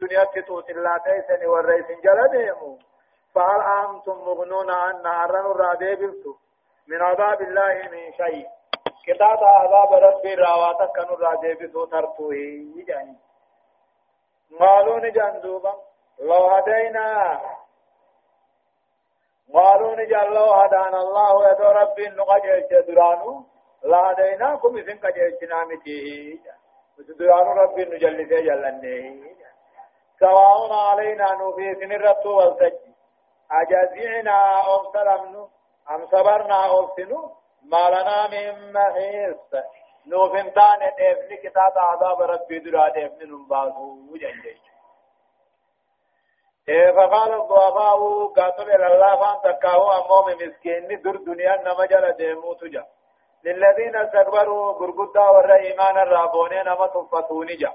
دنيا تتوت الله تيسني والرئيس جلدهم فهل أنتم مغنون عن نار الرادي بلتو۔ من عذاب الله من شيء كتاب عذاب ربي راواتك كانوا الرادي بلتو ترتوه يعني قالوا نجان دوبا لو هدينا قالوا نجان لو هدانا الله يدو ربي نقجل جدرانو لا هديناكم إذن قجل جنامتي درانو ربي نجلسي جلنه سواء علينا نوفي سنرت والسج أجازعنا أم سلمنا أم صبرنا أم سنو ما لنا من محيص نوفنتان افني كتاب عذاب ربي درا افني نباسو جنجي فقال الضعفاء قاتل إلى الله فان تكاو أموم مسكين در دنيا نمجل ديمو تجا للذين استكبروا قرقدا ور إيمان الرابونين نما تفتوني جا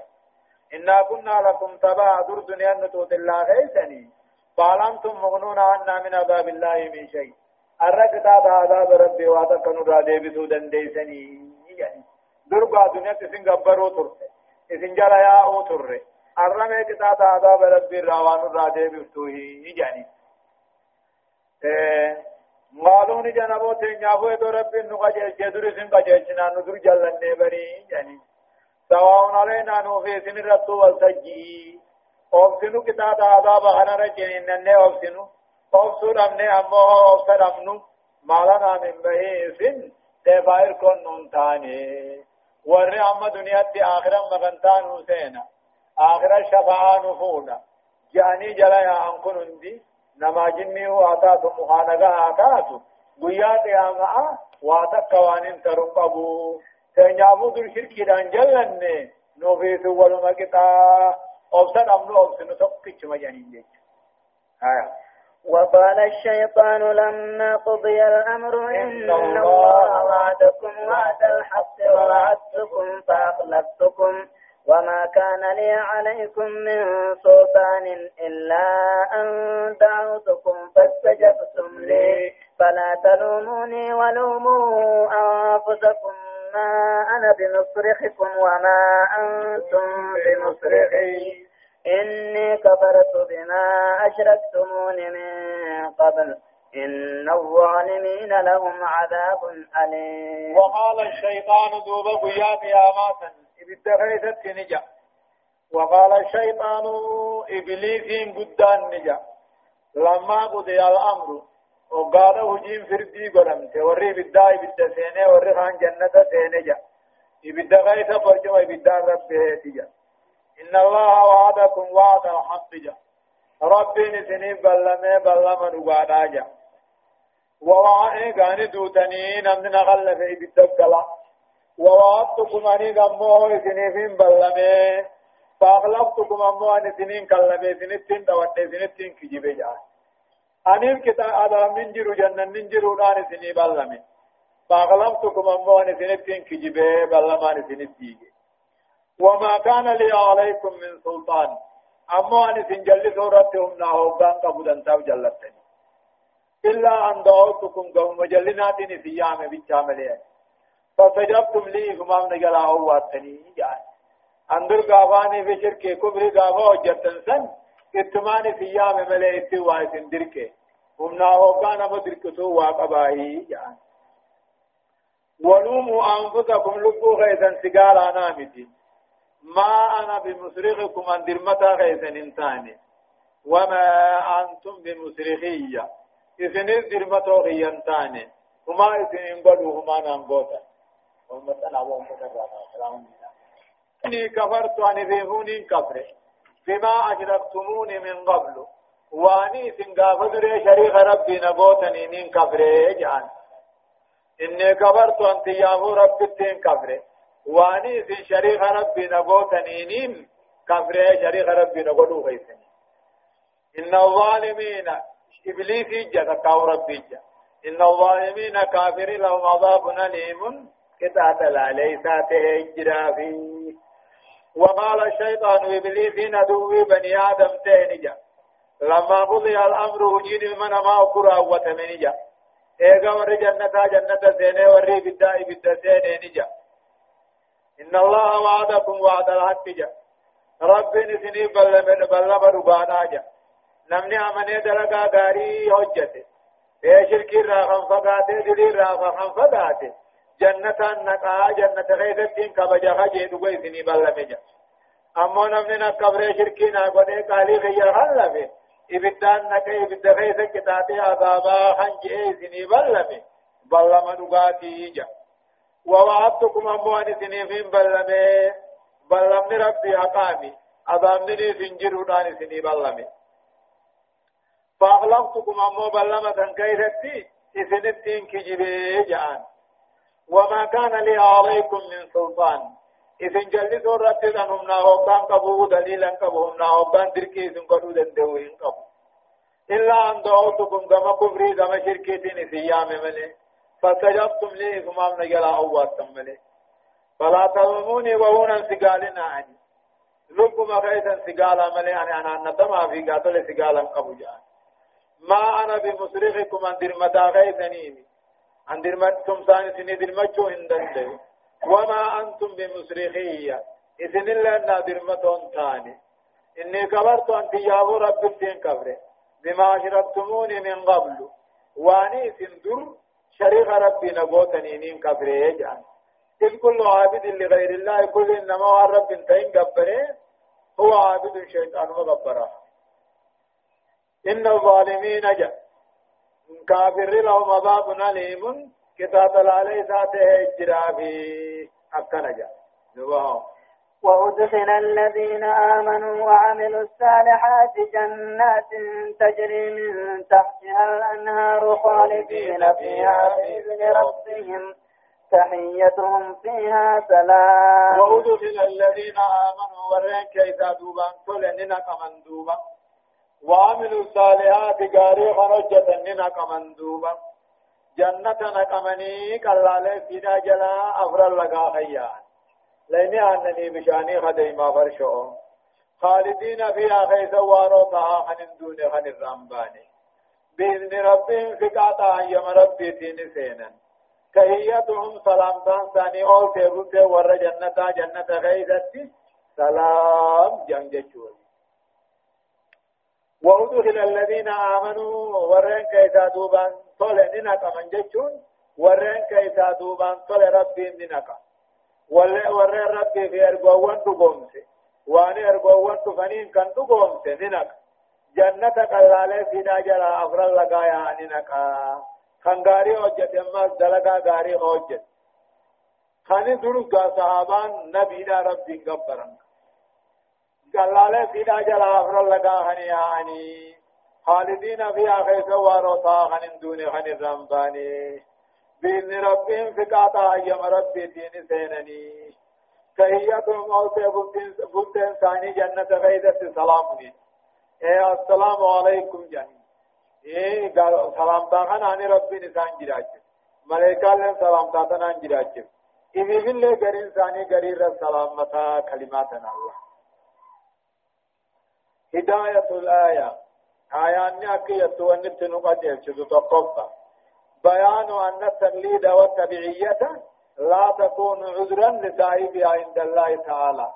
إنا كنا لكم تبع در دنيا نتوت الله غيثني. فعلمتم مغنون عنا من عذاب الله من شيء. الركتا عذاب ربي واتكنوا را ديبتو دنديسني يعني دربا دنيا تسن غبرو ترته اسن جلا يا أو ترره الرمي كتا عذاب ربي راوان را ديبتو هي يعني مالون جنبو تنيافو دو ربي نقجل جدر سن قجل ندر جلن نبري يعني سواء علينا نوفي سن رتو والسجي اوبسنو كتا عذاب هنر جنين نن اوبسنو اوبسو رمني امو اوبس رمنو مالنا من بهيسن تفاير كون نونتاني ورّي أما دنيا تي آخرا مغنتان حسينا آخرا شفاعة نفونا جاني جلايا أنكن اندي نما جني واتات مخانقا آتات قيات يا معا واتك قوانين ترقبو تنجابو در شركي دان جلن نوفيس والمكتا أبسط أمنو أبسنو تقش مجانين جيش آية وقال الشيطان لما قضي الأمر إن الله وعدكم وعد الحق ووعدتكم فأخلفتكم وما كان لي عليكم من سلطان إلا أن دعوتكم فاستجبتم لي فلا تلوموني ولوموا أنفسكم ما أنا بمصرخكم وما أنتم بمصرخي. إني كفرت بما أشركتمون من قبل. إن الظالمين لهم عذاب أليم. وقال الشيطان دوب قيام يا ماتن ابتغيثت نجا. وقال الشيطان إبليس قدان نجا. لما قضي الأمر وقال هجيم فردي قرمت وري بداي بالدسينة وري خان جنة سينجا ابتغيث فرجم ابتغى ربه تجا إن الله وعدكم وعد الحق جا. ربي نسنين بلما بلما نقادا جا. ووعي قاني دوتني نمنا غلف ابتغى ووعدتكم أني غموه سنين بلمي فأغلقتكم أمو أن سنين كلمي سنتين دوات سنتين كجيبه جاء أنيم كتا أدا من جرو جنن من جرو نان سنين بلمي. فأغلقتكم أمو أن سنتين كجيبه بلمان سنتين وما كان لي عليكم من سلطان. أمو أن سنجل سورتهم ناهوغان قبضا تاو جلتني. إلا أن دعوتكم قوم مجلنات نسيام بيتشاملين فسجبتم لي فما نجلا هواتني يعني. أندر غافاني في شركة كبر غافا وجتن سن. اتماني في يام ملئت وايسن دركه ومنا هو كان مدركتو واقباهي يعني ولوموا انفسكم لبوا غيثا سقال أنا متي ما أنا بمصرخكم ان درمتا غيثا انتاني وما أنتم بمصرخية إذن درمتو غيانتاني وما إذن انقلوا هما نانقوتا إني كفرت عن ذيهوني كفر بما أشركتموني من قبل. وأني سنقافدر شريك ربي نبوتني من كفر جان إني كفرت عن تياه ربي كفر وأني سن شريك ربي نبوتني من كفر شريك ربي نبوتو غيثني. إن الظالمين إبليس جاء كاو ربي جاء إن الظالمين كافر لهم عذاب أليم. كتاب لا ليس تهجرا فيه. وقال الشيطان إبليس ندوي بني آدم تهنجا. لما قضي الأمر وجين من ما أكرا وتمنجا إيغا ور جنة جنة سينة ور بدا بدا سينة نجا. إن الله وعدكم وعد الحق جا. ربين سني بلما بلما ربانا جا. نمني أمني دلقا غاري هجته إيه شركي راخن فقاته دلي راخن فقاته جنة نقا جنة غيثتين كبجا خجي دقوي سني بلما جا. أمو نمني نقبر شركي ناقوني قالي غير حلفه إبدان نقا إبدا غيث كتاتي عذابا خنجي سني بلما بلما دقاتي جا. ووعدتكم أموان سنين بلما بلمني ربي أقامي أظامني سنجر داني سني بلمي فأغلقتكم أمو بلمة كيفتي إسنتين كجبي جان. وما كان لي عليكم من سلطان. إذن جلسوا رتد أنهم ناهوبان قبوه دليلا قبوهم ناهوبان دركي إذن قدو دندوين قبو. إلا أن دعوتكم كما كفري كما شركتين سيام ملي. فاستجبتم لي ثم نجلا أواتم ملي. فلا تلوموني وهونا سقالنا عني. لكم خيثا سقالا ملي أنا أنا ندما في قاتل سقالا قبو جان ما أنا بمصرخكم عن درمتا غيثنيني عن درمتكم ثاني سني درمتشو هندن وما أنتم بمصرخية. إذن الله أن درمتون ثاني. إني كبرت أن تيابو رب الدين كبره. بما أشركتموني من قبل. وأني سندر شريك ربي نبوتني نين كبره جان. إذ كل عابد لغير الله كل إنما رب تين كبره. هو عابد شيطان مغبره إن الظالمين جاء. كافر لهم عذاب أليم كتاب عليه ذاته اجرابي أكنا جاء وأدخل الذين آمنوا وعملوا الصالحات جنات تجري من تحتها الأنهار خالدين فيها بإذن ربهم تحيتهم فيها سلام وأدخل الذين آمنوا ورين كيدا دوبان كل كمن دوبان وعملوا الصالحات غاري خرجة ننا كمندوبا جنة نقمني قلالة فينا جلا أفر لغا خيان لأني أنني بشاني خديما فرشو. خالدين فيها خيث واروتها خن دون خن الرمباني. بإذن ربهم فقاطا يم ربي تين سينا. كهيتهم سلامتان ثاني أول تيبوت ور جنة جنة خيثتي سلام جنگ چوي وأدخل الذين آمنوا ورين كيسا دوبان طول ننكا من جتشون ورين كيسا دوبان طول ربي ننكا ورين ربي في أرقوان دقومسي واني أرقوان دفنين كان دقومسي ننكا جنة قلالة في ناجرة أفرال لقايا ننكا كان غاري أوجت أما دلقا غاري أوجت خاني دلقا صحابان نبينا ربي قبرنك. جلالة سيدا جلا أفر لگا هني آني خالدين فيها خيس واروتا خن دون خن الرمباني بإذن ربهم فقاطا أيام ربي دين سينني تهيتهم أوتي بلتين ثاني جنة غيدة سلامني إيه السلام عليكم جاني إيه قال سلام تاخن عن ربي نسان جراج ملائكة لن سلام تاخن عن جراج إذن اللي قرين ثاني قرير السلام متا كلماتنا الله هداية الآية آيان أكية ونبت نقدر شذو تقفى بيان أن التقليد والتبعية لا تكون عذرا لصاحبها عند الله تعالى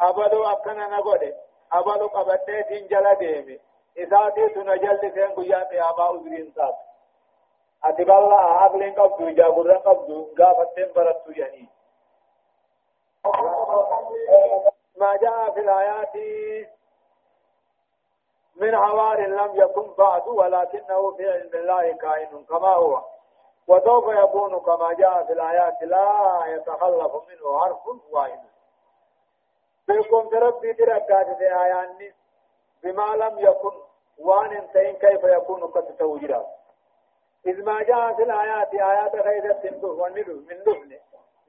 أبدو أكنا نقول أبدو قبدت جل ديمي إذا تيت نجل سين قيات أبا عذرين تات أتبال الله عقلين قبضو جابرا قبضو قافتين برتو يعني ما جاء في الآيات من عوار لم يكن بعد ولكنه في علم الله كائن كما هو. وسوف يكون كما جاء في الآيات لا يتخلف منه حرف واحد. بكم تربي تركات في آيان بما لم يكن وان انتين كيف يكون قد توجد. إذ ما جاء في الآيات آيات خيزة تنبه من دفن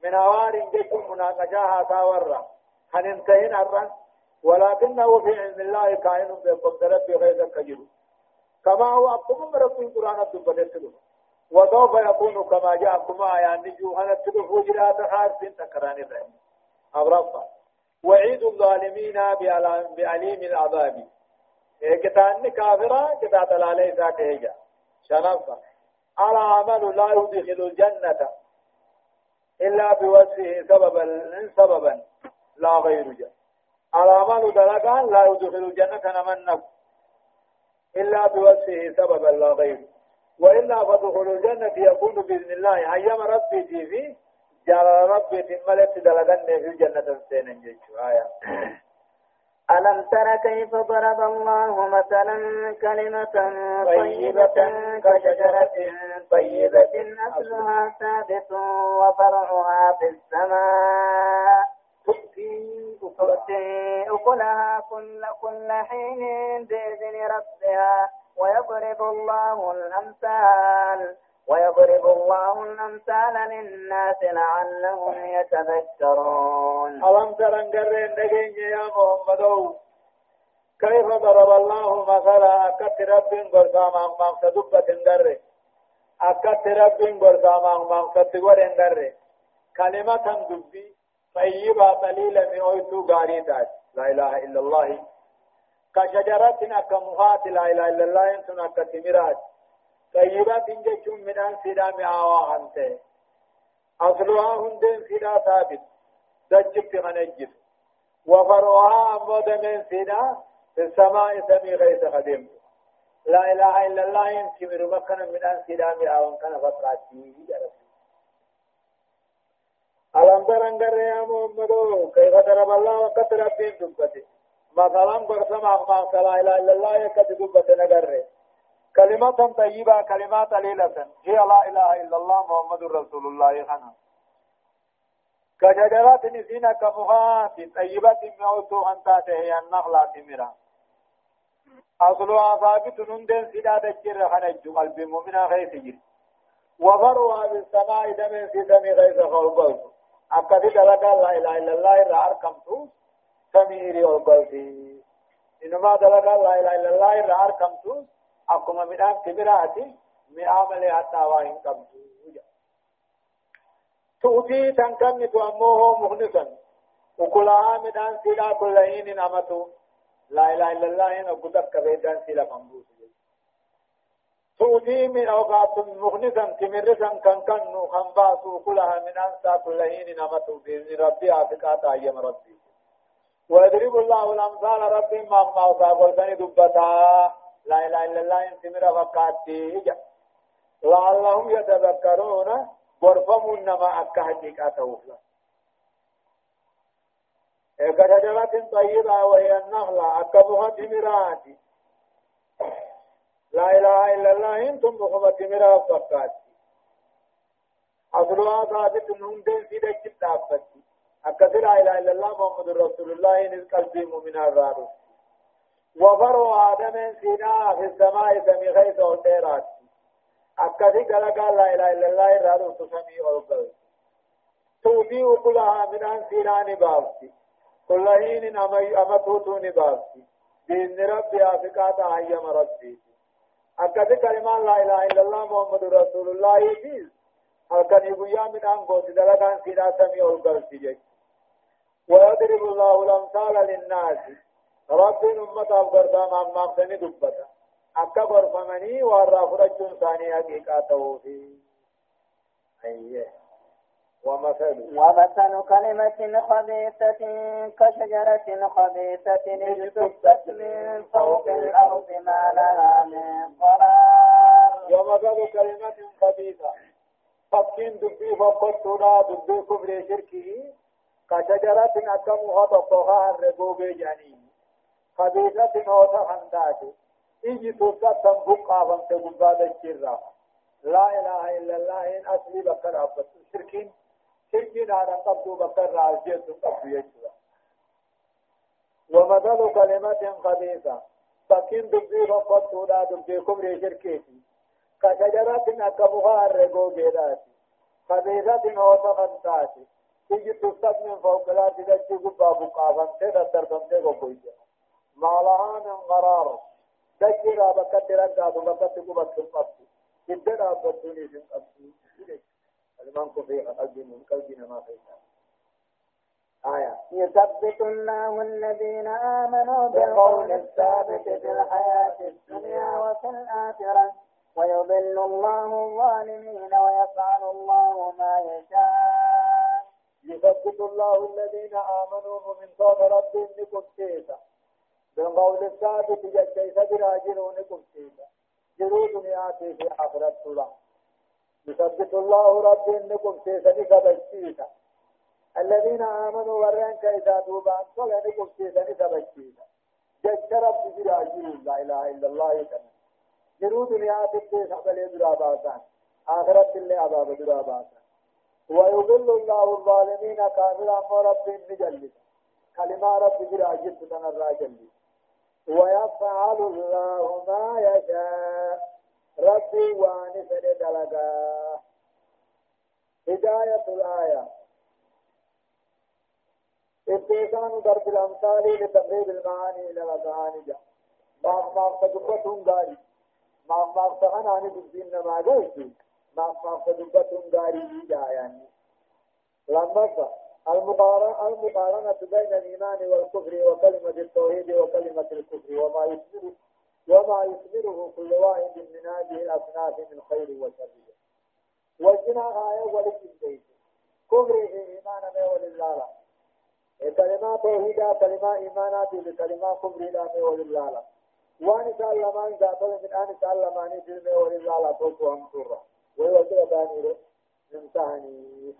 من عوار جسم مناقشاها تاورا. هن انتهين الرن ولكنه في علم الله كائن بقدرة بغير كجر كما هو أبتم رب القرآن الدبتت وسوف يكون كما جاء كما يعني جوهنا تدفو جرات حارس تكران الرحم. أغرفا وعيد الظالمين بأليم العذاب. كتان كافرا كتا تلالي ذاك هجا. شنفا. على عمل لا يدخل الجنة إلا بوجهه سببا سببا لا غير جنة العمل دلقا لا يدخل الجنة من نفس إلا بوصفه سببا لا غير وإلا فدخول الجنة يكون بإذن الله أيام ربي في جعل ربي تملت دلقا في الجنة سينا آية ألم تر كيف ضرب الله مثلا كلمة طيبة كشجرة طيبة أصلها ثابت وفرعها في السماء تؤتي أكلها كل كل حين بإذن ربها ويضرب الله الأمثال ويضرب الله الأمثال للناس لعلهم يتذكرون. ألم تر دقين يا محمد؟ كيف ضرب الله مثلا أكت رب قرصاما مقصد دبة انقر أكت رب قرصاما مقصد قر انقر كلمة دبي طيبة قليلة من أيتو غاريتات لا إله إلا الله. كشجرة أكمهات. لا إله إلا الله. أنتم أكتمرات طيبات جچون من سيدا معاوا أنت أصلها هندين سيدا ثابت. دجت غنجر. وفرعها أمود من سيدا في السماء سمي غيث خدم لا إله إلا الله. ينكمر مكنا من أن سيدا معاوا كان فتراتي ألم تر أنقر يا محمد كيف ضرب الله وقت ربين دبته مثلا قرسم أغمى لا إله إلا الله يكت دبته نقره كلمة طيبة كلمات قليلة هي لا إله إلا الله محمد رسول الله خنا كشجرات نسينا كمهات طيبة موتو أن هي النخلة مرا أصلها ثابت نندن سيدا دجر خنج قلب مؤمن غيث جر وفرها بالسماء دم في دم غيث خلقه أكد دلقا لا إله إلا الله إلا أركمتو سميري وقلتي إنما دلقا لا إله إلا الله إلا أركمتو akkuma midhaan kibiraati mi'aa malee hadhaa waa hin qabdu tuutii tan kannitu ammoo hoo muknisan ukulahaa midhaan siidhaa kullahiinin amatu laa ilaaha illallaahin oggu takka beeddaan siila kan buusu tuutii midhoogaatun muknisan timirrisan kan kannu kan baasu ukulahaa midhaan saa kullahiinin amatu biizni rabbii aafiqaa taayyama rabbii ويضرب الله الأمثال ربي ما ما وصاب دبتا لا إله إلا الله انتمر فقاتي لعلهم يتذكرون ورفموا إنما أكا حقيقة وفلا كشجرة طيبة وهي النخلة أكبها تمرات لا إله إلا الله أنتم بخبة تمرات فقاتي أصلها ثابت هندين في دك التابت أكثر لا إله إلا الله محمد رسول الله إن قلبي مؤمن الرارس وفروا آدم سينا في السماء سمي غيث والديرات أكثي قال قال لا إله إلا الله إرادو تسمي أرقل توبي كلها من أن سينا نبابتي كل حين أمتوتو نبابتي بإذن ربي أفقات أيام ربي. أكثي كلمة لا إله إلا الله محمد رسول الله يجيز guyyaa midhaan gooti dalagaan siinaa samii ol galti jechuudha. ويضرب الله الأمثال للناس رب أمة أفغردام أمام سني دبتا أكا غرفمني وارا فرجون حقيقة توفي أيه ومثل ومثل كلمة خبيثة كشجرة خبيثة اجتثت من فوق الأرض ما لها من قرار ومثل كلمة خبيثة. فكين دبي فقطنا دبي كبري شركي كشجرة أكمها تطوها الرقوب جانين خبيثة نوتا خنداتي إيجي توسا تنبقى فانت قبادة الشرة لا إله إلا الله إن أصلي بكر أبت شركين. شركين أنا قبض بكر عزيز قبض يجوا ومثل كلمة خبيثة. فكين دبي فقط تودا دبي كبري شركيتي كشجرة أكمها الرقوب جيداتي خبيثة نوتا خنداتي إيجي توسا من فوق لا تدجي قبابو قافن تدى تربن تدى قوية ما قرار دجرا بكت رقا بكت قبت القبط جدا بدوني في القبط المنكو في قلبي من قلبنا ما فيها آية. يثبت الله الذين آمنوا بالقول الثابت في الحياة الدنيا وفي الآخرة ويضل الله الظالمين ويفعل الله ما يشاء. يثبت الله الذين آمنوا من صوت ربهم نكبتيتا بالقول الثابت جديد براجلون نكبتيتا جرو دنياتي في آخرة الله يثبت الله ربهم نكبتيتا نكبتيتا الذين آمنوا ورين كيدا دوبان صلى نكبتيتا نكبتيتا جد رب براجل لا إله إلا الله يتنى جرو دنياتي في سبلي دراباسان آخرة اللي عذاب دراباسان ويضل الله الظالمين كافرا رب نجلد. كلمة رب براجل تنرى جلد. ويفعل الله ما يشاء. ربي وانفر دلقا. هداية الآية. استيقان ضرب الأمثال لتقريب المعاني إلى المعاني جاء ما ما تدبتهم غاري ما ما تغنى عن الدين ما قلت ما ما تدبتهم غاري جاء يعني. لما المقارنة المقارنة بين الإيمان والكفر وكلمة التوحيد وكلمة الكفر وما يثمره وما يثمره كل واحد من هذه الأصناف من خير وشر. وجنا آية ولكن كفر إيمان ما ولله كلمة توحيد كلمة إيمانات بكلمة كفر لا ولله وأن سالمان ذات من أن سالماني دل ولله توقوا هم سورة ويوجد ثاني. نمتهني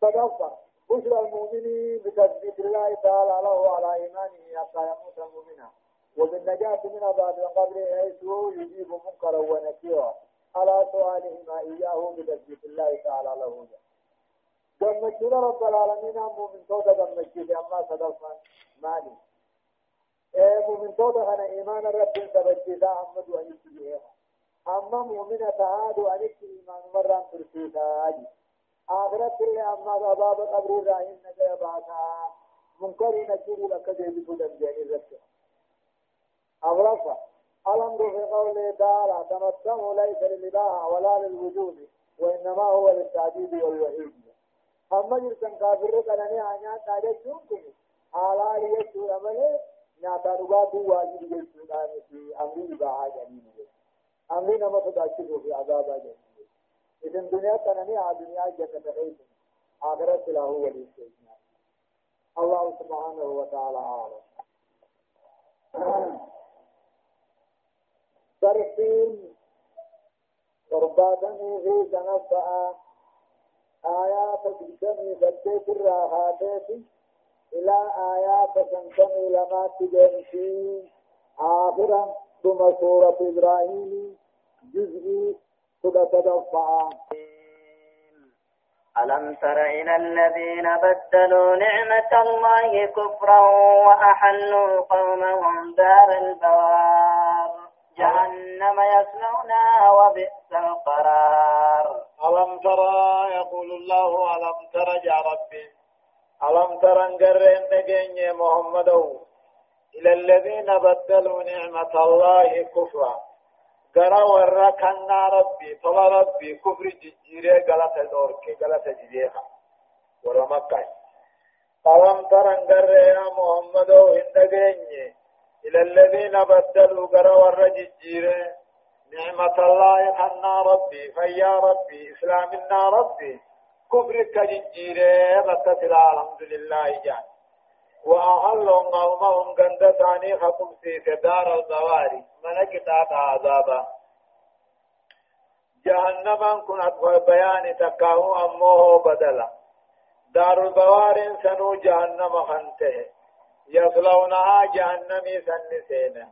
صدقة بشرى المؤمنين بتثبيت الله تعالى له على إيمانه حتى يموت مؤمنا وبالنجاة من عذاب القبر حيث يجيب منكرا ونكيرا. على سؤالهما إياه بتثبيت الله تعالى له. جمجنا رب العالمين مؤمن تودا جمجنا أما صدقا مالي. إيه مؤمن تودا أنا إيمان الرب تبجدا أحمد وأن يتبعها أما مؤمنة تعاد أن إيمان مرة ترسيها أجي آخرت اللي أما عذاب قبر راهن نجا باتا. منكر نجيب لك جيب بدن جاني رسل أغرفة ألم في قوله تعالى تمتعوا ليس للإباحة ولا للوجود وإنما هو للتعديد والوحيد أما جرسن كافر قلني عنيا تاجة شونكم حلال يسور أمله ناتا رغاتو واجب يسور آمي في أمري إباحة جانين أمري نما فتاكتو في عذابا جانين إذا الدنيا تنمي على الدنيا جنة عيد آخرت له هو الاستثناء الله سبحانه وتعالى أعلم. ترتيب قرباتني في تنفع آيات تجمي بديت الراحاتات إلى آيات تنتمي لما تجمشي آخرا ثم سورة إبراهيم. جزء ألم تر إلى الذين بدلوا نعمة الله كفرا وأحلوا قومهم دار البوار؟ جهنم يصلونها وبئس القرار. ألم ترى يقول الله ألم ترى يا ربي؟ ألم ترى نقرن نجيني محمد؟ إلى الذين بدلوا نعمة الله كفرا. غرا ورا كنا ربي طلع ربي كفر جيره غلط دورك غلط جيره ورا مكة قوم ترنگر يا محمد هندگني إلى الذين بدلوا غرا ورا جيره نعمة الله حنا ربي فيا ربي إسلامنا ربي كفر كجيره بتسلا الحمد لله جان وأهلهم قومهم قند ثاني خطب في دار البواري ملك تاتا عذابا جهنم كن أطفال بيان تكاهو أمه بدلا دار البوار سنو جهنم خنته. يصلونها جهنم سنسين.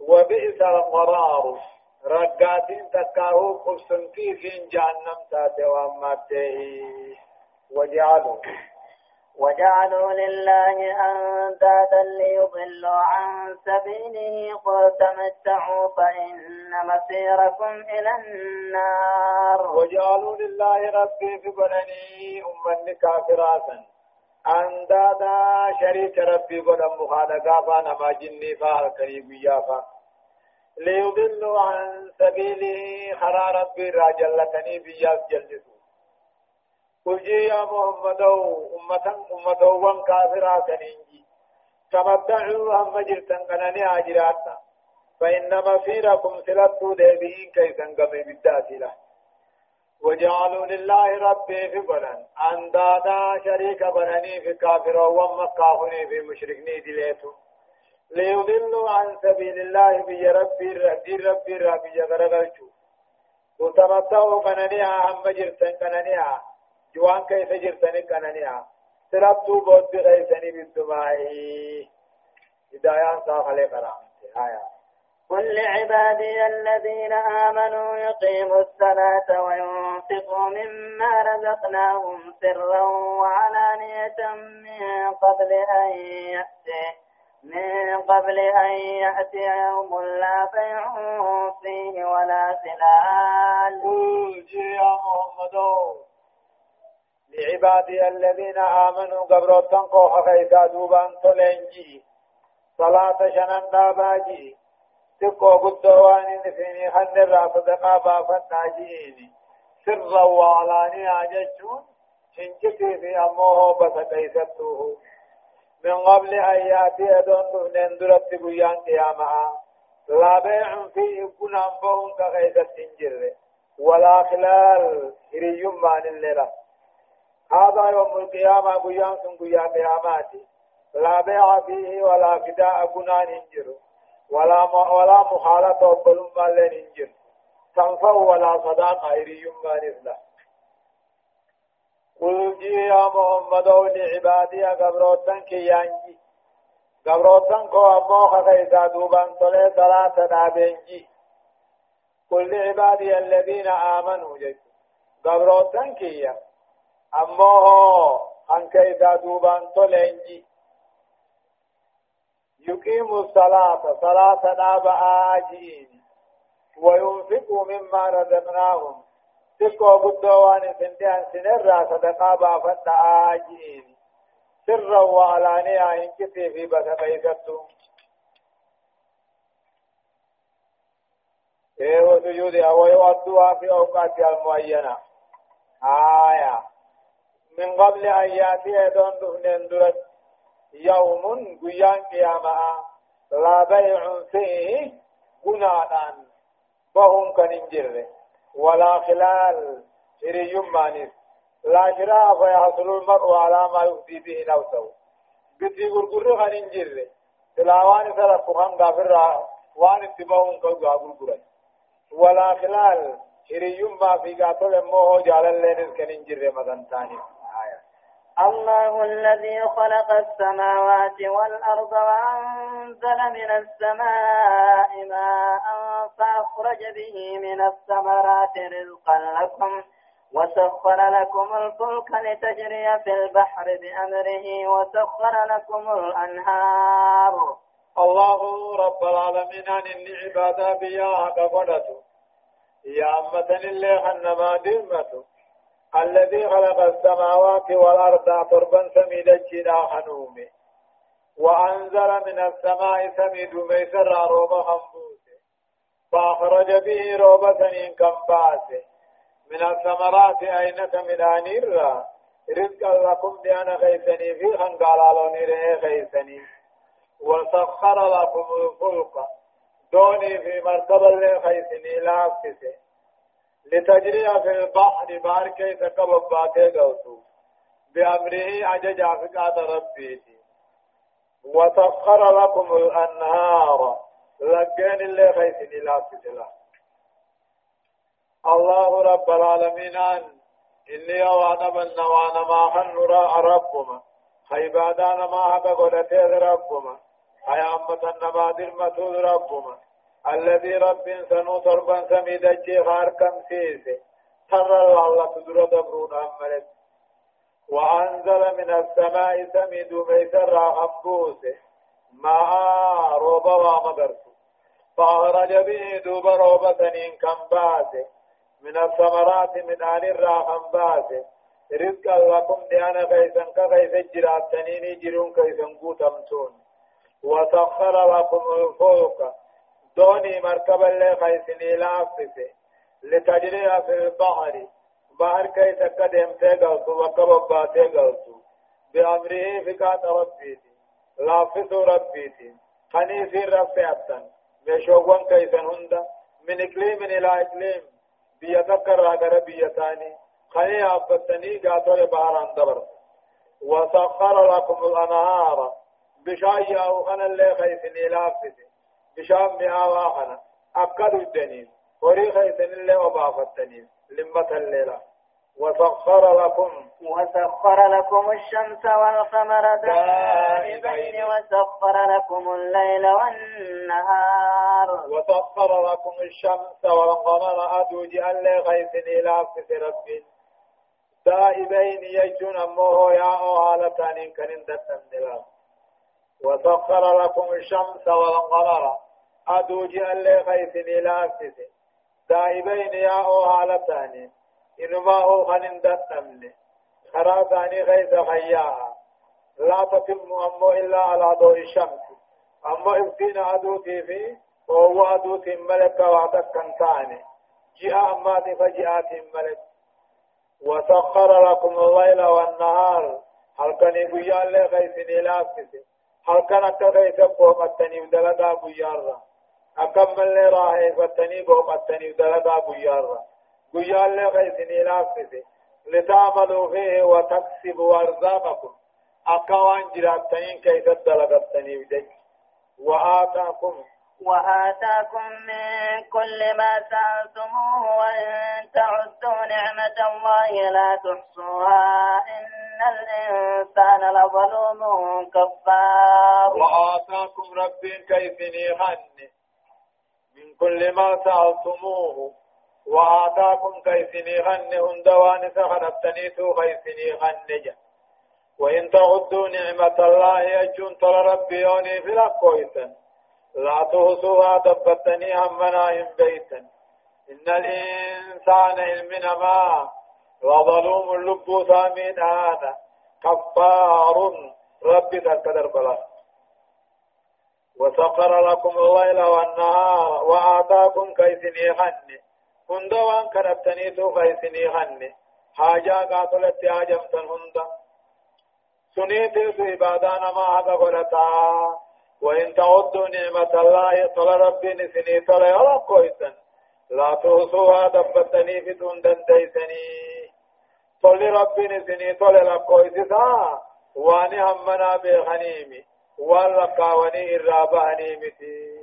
وبئس القرار رقات تكاهو قبسن في جهنم تاتي وامته وجعلوا. وجعلوا لله أندادا ليضلوا عن سبيله. قل تمتعوا فإن مصيركم إلى النار. وجعلوا لله ربي في بنني أمني كافراتا أندادا شريك ربي قدم مخالقا فأنا جني فاها كريم يافا ليضلوا عن سبيله خرا ربي راجلتني بياس جلسوا قل يا محمد أمة أمة وان كافرا كنينجي تمتعوا هم جرتن كنني آجراتنا فإن مصيركم سلطوا ديبئين كيسن قمي بالداتي له وجعلوا لله ربي في بلن أندادا شريك بنني في كافر ومكافني في مشركني دليتو ليضلوا عن سبيل الله بي ربي ربي ربي ربي غرغلتو وتمتعوا قنانيها هم جرتن قنانيها جوان كيف جرتن قنانيها سربتو بود غيثني بالدماء هدايان صاح قرامته آيات قل لعبادي الذين آمنوا يقيموا الصلاة وينفقوا مما رزقناهم سرا وعلانية من قبل أن يأتي. من قبل أن يأتي يوم لا بيع فيه ولا خلال. يا محمد. لعبادي الذين آمنوا قبل تنقوا خيسا دوبان تلنجي صلاة شنن داباجي تقو قدو وان فيني خن الرا صدقا بافن ناجيني سرا وعلاني عججون شنجتي في أموه بس كيستوه من قبل أن يأتي أدون دفنين درت بيان قيامها. لا بيع فيه كن أنفهم كغيث السنجر ولا خلال هري مان الليلة. هذا يوم القيامة بيان سن بيان قياماتي لا بيع فيه ولا فداء كنان انجر ولا ولا مخالطة وبلوم مالين انجر تنفع ولا صداقة هري مان إذلا قل جي يا محمد لعبادي قبروتن كي يانجي. قبروتن كو أمو خيسا دوبان طلع ثلاثة نابنجي. قل لعبادي الذين آمنوا جي قبروتن كي أمو أن كيسا دوبان طلعنجي يقيم الصلاة صلاة نابا آجين وينفقوا مما رزقناهم تكو بدوان سندان سنرا صدقا بافت آجين سرا وعلانيا إن كتي في بس قيدتو إيه وسجود أو يؤدوا في أوقات المعينة آية من قبل أن يأتي دون دفن درت يوم قيان قيامة. لا بيع فيه قنانا وهم كننجره ولا خلال شري مانس لا شراء فيحصل المرء على ما يفضي به نفسه. بدي غرغر خنين جر تلاوان سرق خان غافر وان اتباهم كو غرغر ولا خلال شري ما في قاتل مو جعل اللين كنين جر مدن ثاني. الله الذي خلق السماوات والأرض وأنزل من السماء ماء فأخرج به من الثمرات رزقا لكم وسخر لكم الفلك لتجري في البحر بأمره وسخر لكم الأنهار. الله رب العالمين عن العبادة بيا قبضته يا أمة الله أنما الذي خلق السماوات والأرض تربا سميدا جدا حنومي وأنزل من السماء سميد ميسر روبا خنبوسه فأخرج به روبا سنين كمباسه من الثمرات أينك من أنير رزقا لكم بأنا خيسني في خنقالالون إليه خيسني وسخر لكم الفلق دوني في مرتبة لخيسني لا لتجري في البحر بحر كي تكبب باتي قوتو بأمره عجج فقاد ربي وسخر لكم الأنهار. لقين اللي خيسني لا تجلا الله رب العالمين أن إني أوانا من نوانا ما حنرا ربما خيبادانا ما حقا قدتي ربما حيامة النبادر مسود ربما الذي رب سنو تربا سميد الشيخ كم سيسي ترى الله تدر دبرون أمرت. وأنزل من السماء سميد ميسر أنبوسه ماء روبا ومدرس فأخرج به دوب سنين كم باسه من الثمرات من آل الراحم باسه رزقا لكم ديانا كيسا كيسا جرات سنين جرون كيسا قوتمتون وسخر لكم الفوق. دوني مركبا لخيسني لافسه لتجري في البحر. بحر كي تقدم تيغلتو وكبب باتيغلتو بأمره فكات ربيتي. لافسو ربيتي. خنيسي رفعتا مشوغوان كيسن هندا. من إقليم إلى إقليم. بيا تكر غير بيا تاني خني أبتني قاتل باران دبر. وسخر لكم الأنهار. بشاي أو أنا اللي خيثني لافتي بشام مئة أنا أكد الدنيا وري خيثني اللي وبافتني لمة الليلة وسخر لكم وسخر لكم الشمس والقمر دائبين وسخر لكم الليل والنهار وسخر لكم الشمس والقمر أدوجي اللي غيثني لافتي ربي دائبين يجون أمه يا أوهالتان كنن دتن وسخر لكم الشمس والقمر. أدوجي اللي غيثني لافتي دائبين يا أوهالتان إنما هو خنن دتن خرا ثاني غيث خياها لا تتم أمه إلا على ضوء الشمس. أما إبتين أدوتي في وهو أدوتي ملك وعدك كنتاني جاء أما فجاءت ملك. وسخر لكم الليل والنهار. هل كان يقول لي غيثني لافسي هل كان أكغيث بوقتني ودلدا بيارا أكمل لي راهي فتني بوقتني ودلدا بيارا قيال لي غيثني لافسي لتعملوا فيه وتكسبوا أرزاقكم أكوان جراتين كيف دلغتني ودج وآتاكم وآتاكم من كل ما سألتموه وإن تعدوا نعمة الله لا تحصوها إن الإنسان لظلوم كفار. وآتاكم ربي كيف نيغن من كل ما سألتموه. وآتاكم كيف نيغن هندوان سخنبتنيتو كيف نيغن جا وإن تعدوا نعمة الله أجون ترى ربي يوني في لقويتن لا تهسوها دبتني همنا هم بيتا إن الإنسان علمنا ما وظلوم اللب ثامين هذا كفار. ربي تكدر بلا. وسخر لكم الليل والنهار وآتاكم كيسني خن هند وان كربتني تو كيسني خن حاجة قاتلت حاجمتن هند. سنيت عبادانا ما هذا قلتا. وإن تعدوا نعمة الله طل ربي نسني طل يرى كويسا لا تحصوها دبتني في دون دنديسني طل ربي نسني طل لكويسا واني همنا بغنيمي واللقاوني إرابة هنيمتي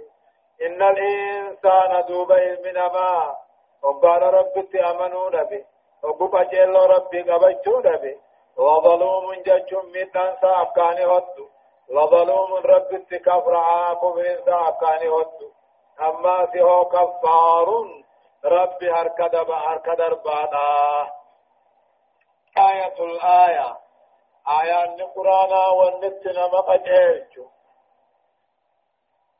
إن الإنسان دوب علمنا ما وقال ربي أمنوا نبي وقب أجل ربي قبجوا نبي وظلوم ججم من أنسى أبكاني هدو لظلوم رب كفر عاقب كان هدو أما سيهو كفار رب هركد هركد ربانا آية الآية آية القرآن والنتنا مقجيج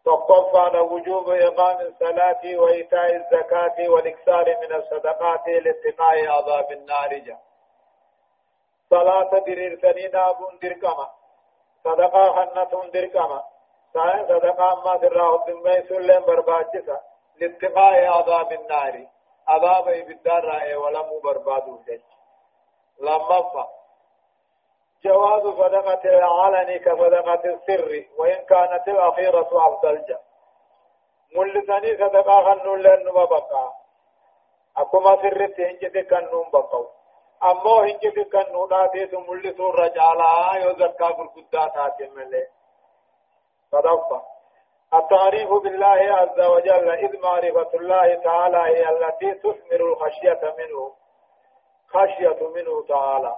تقف على وجوب إقام الصلاة وإيتاء الزكاة والإكثار من الصدقات لاتقاء عذاب النار جا. صلاة درير سنين أبون دركما. صدقة خنة دركما. سائن صدقة ما دراه الدمي سلم برباجسا. لاتقاء عذاب النار. عذاب بالدار رأي ولم بربادو جج. لما جواز صدقة العلن كصدقة السر وإن كانت الأخيرة أفضل جا ملساني صدقة خنو لن بقى. أكما سرت هنجت كنون هنجي بكن نودا ديس ملسو رجالا يو زكا برقدا تاتي ملي صدقة. التعريف بالله عز وجل إذ معرفة الله تعالى هي التي تثمر الخشية منه. خشية منه تعالى.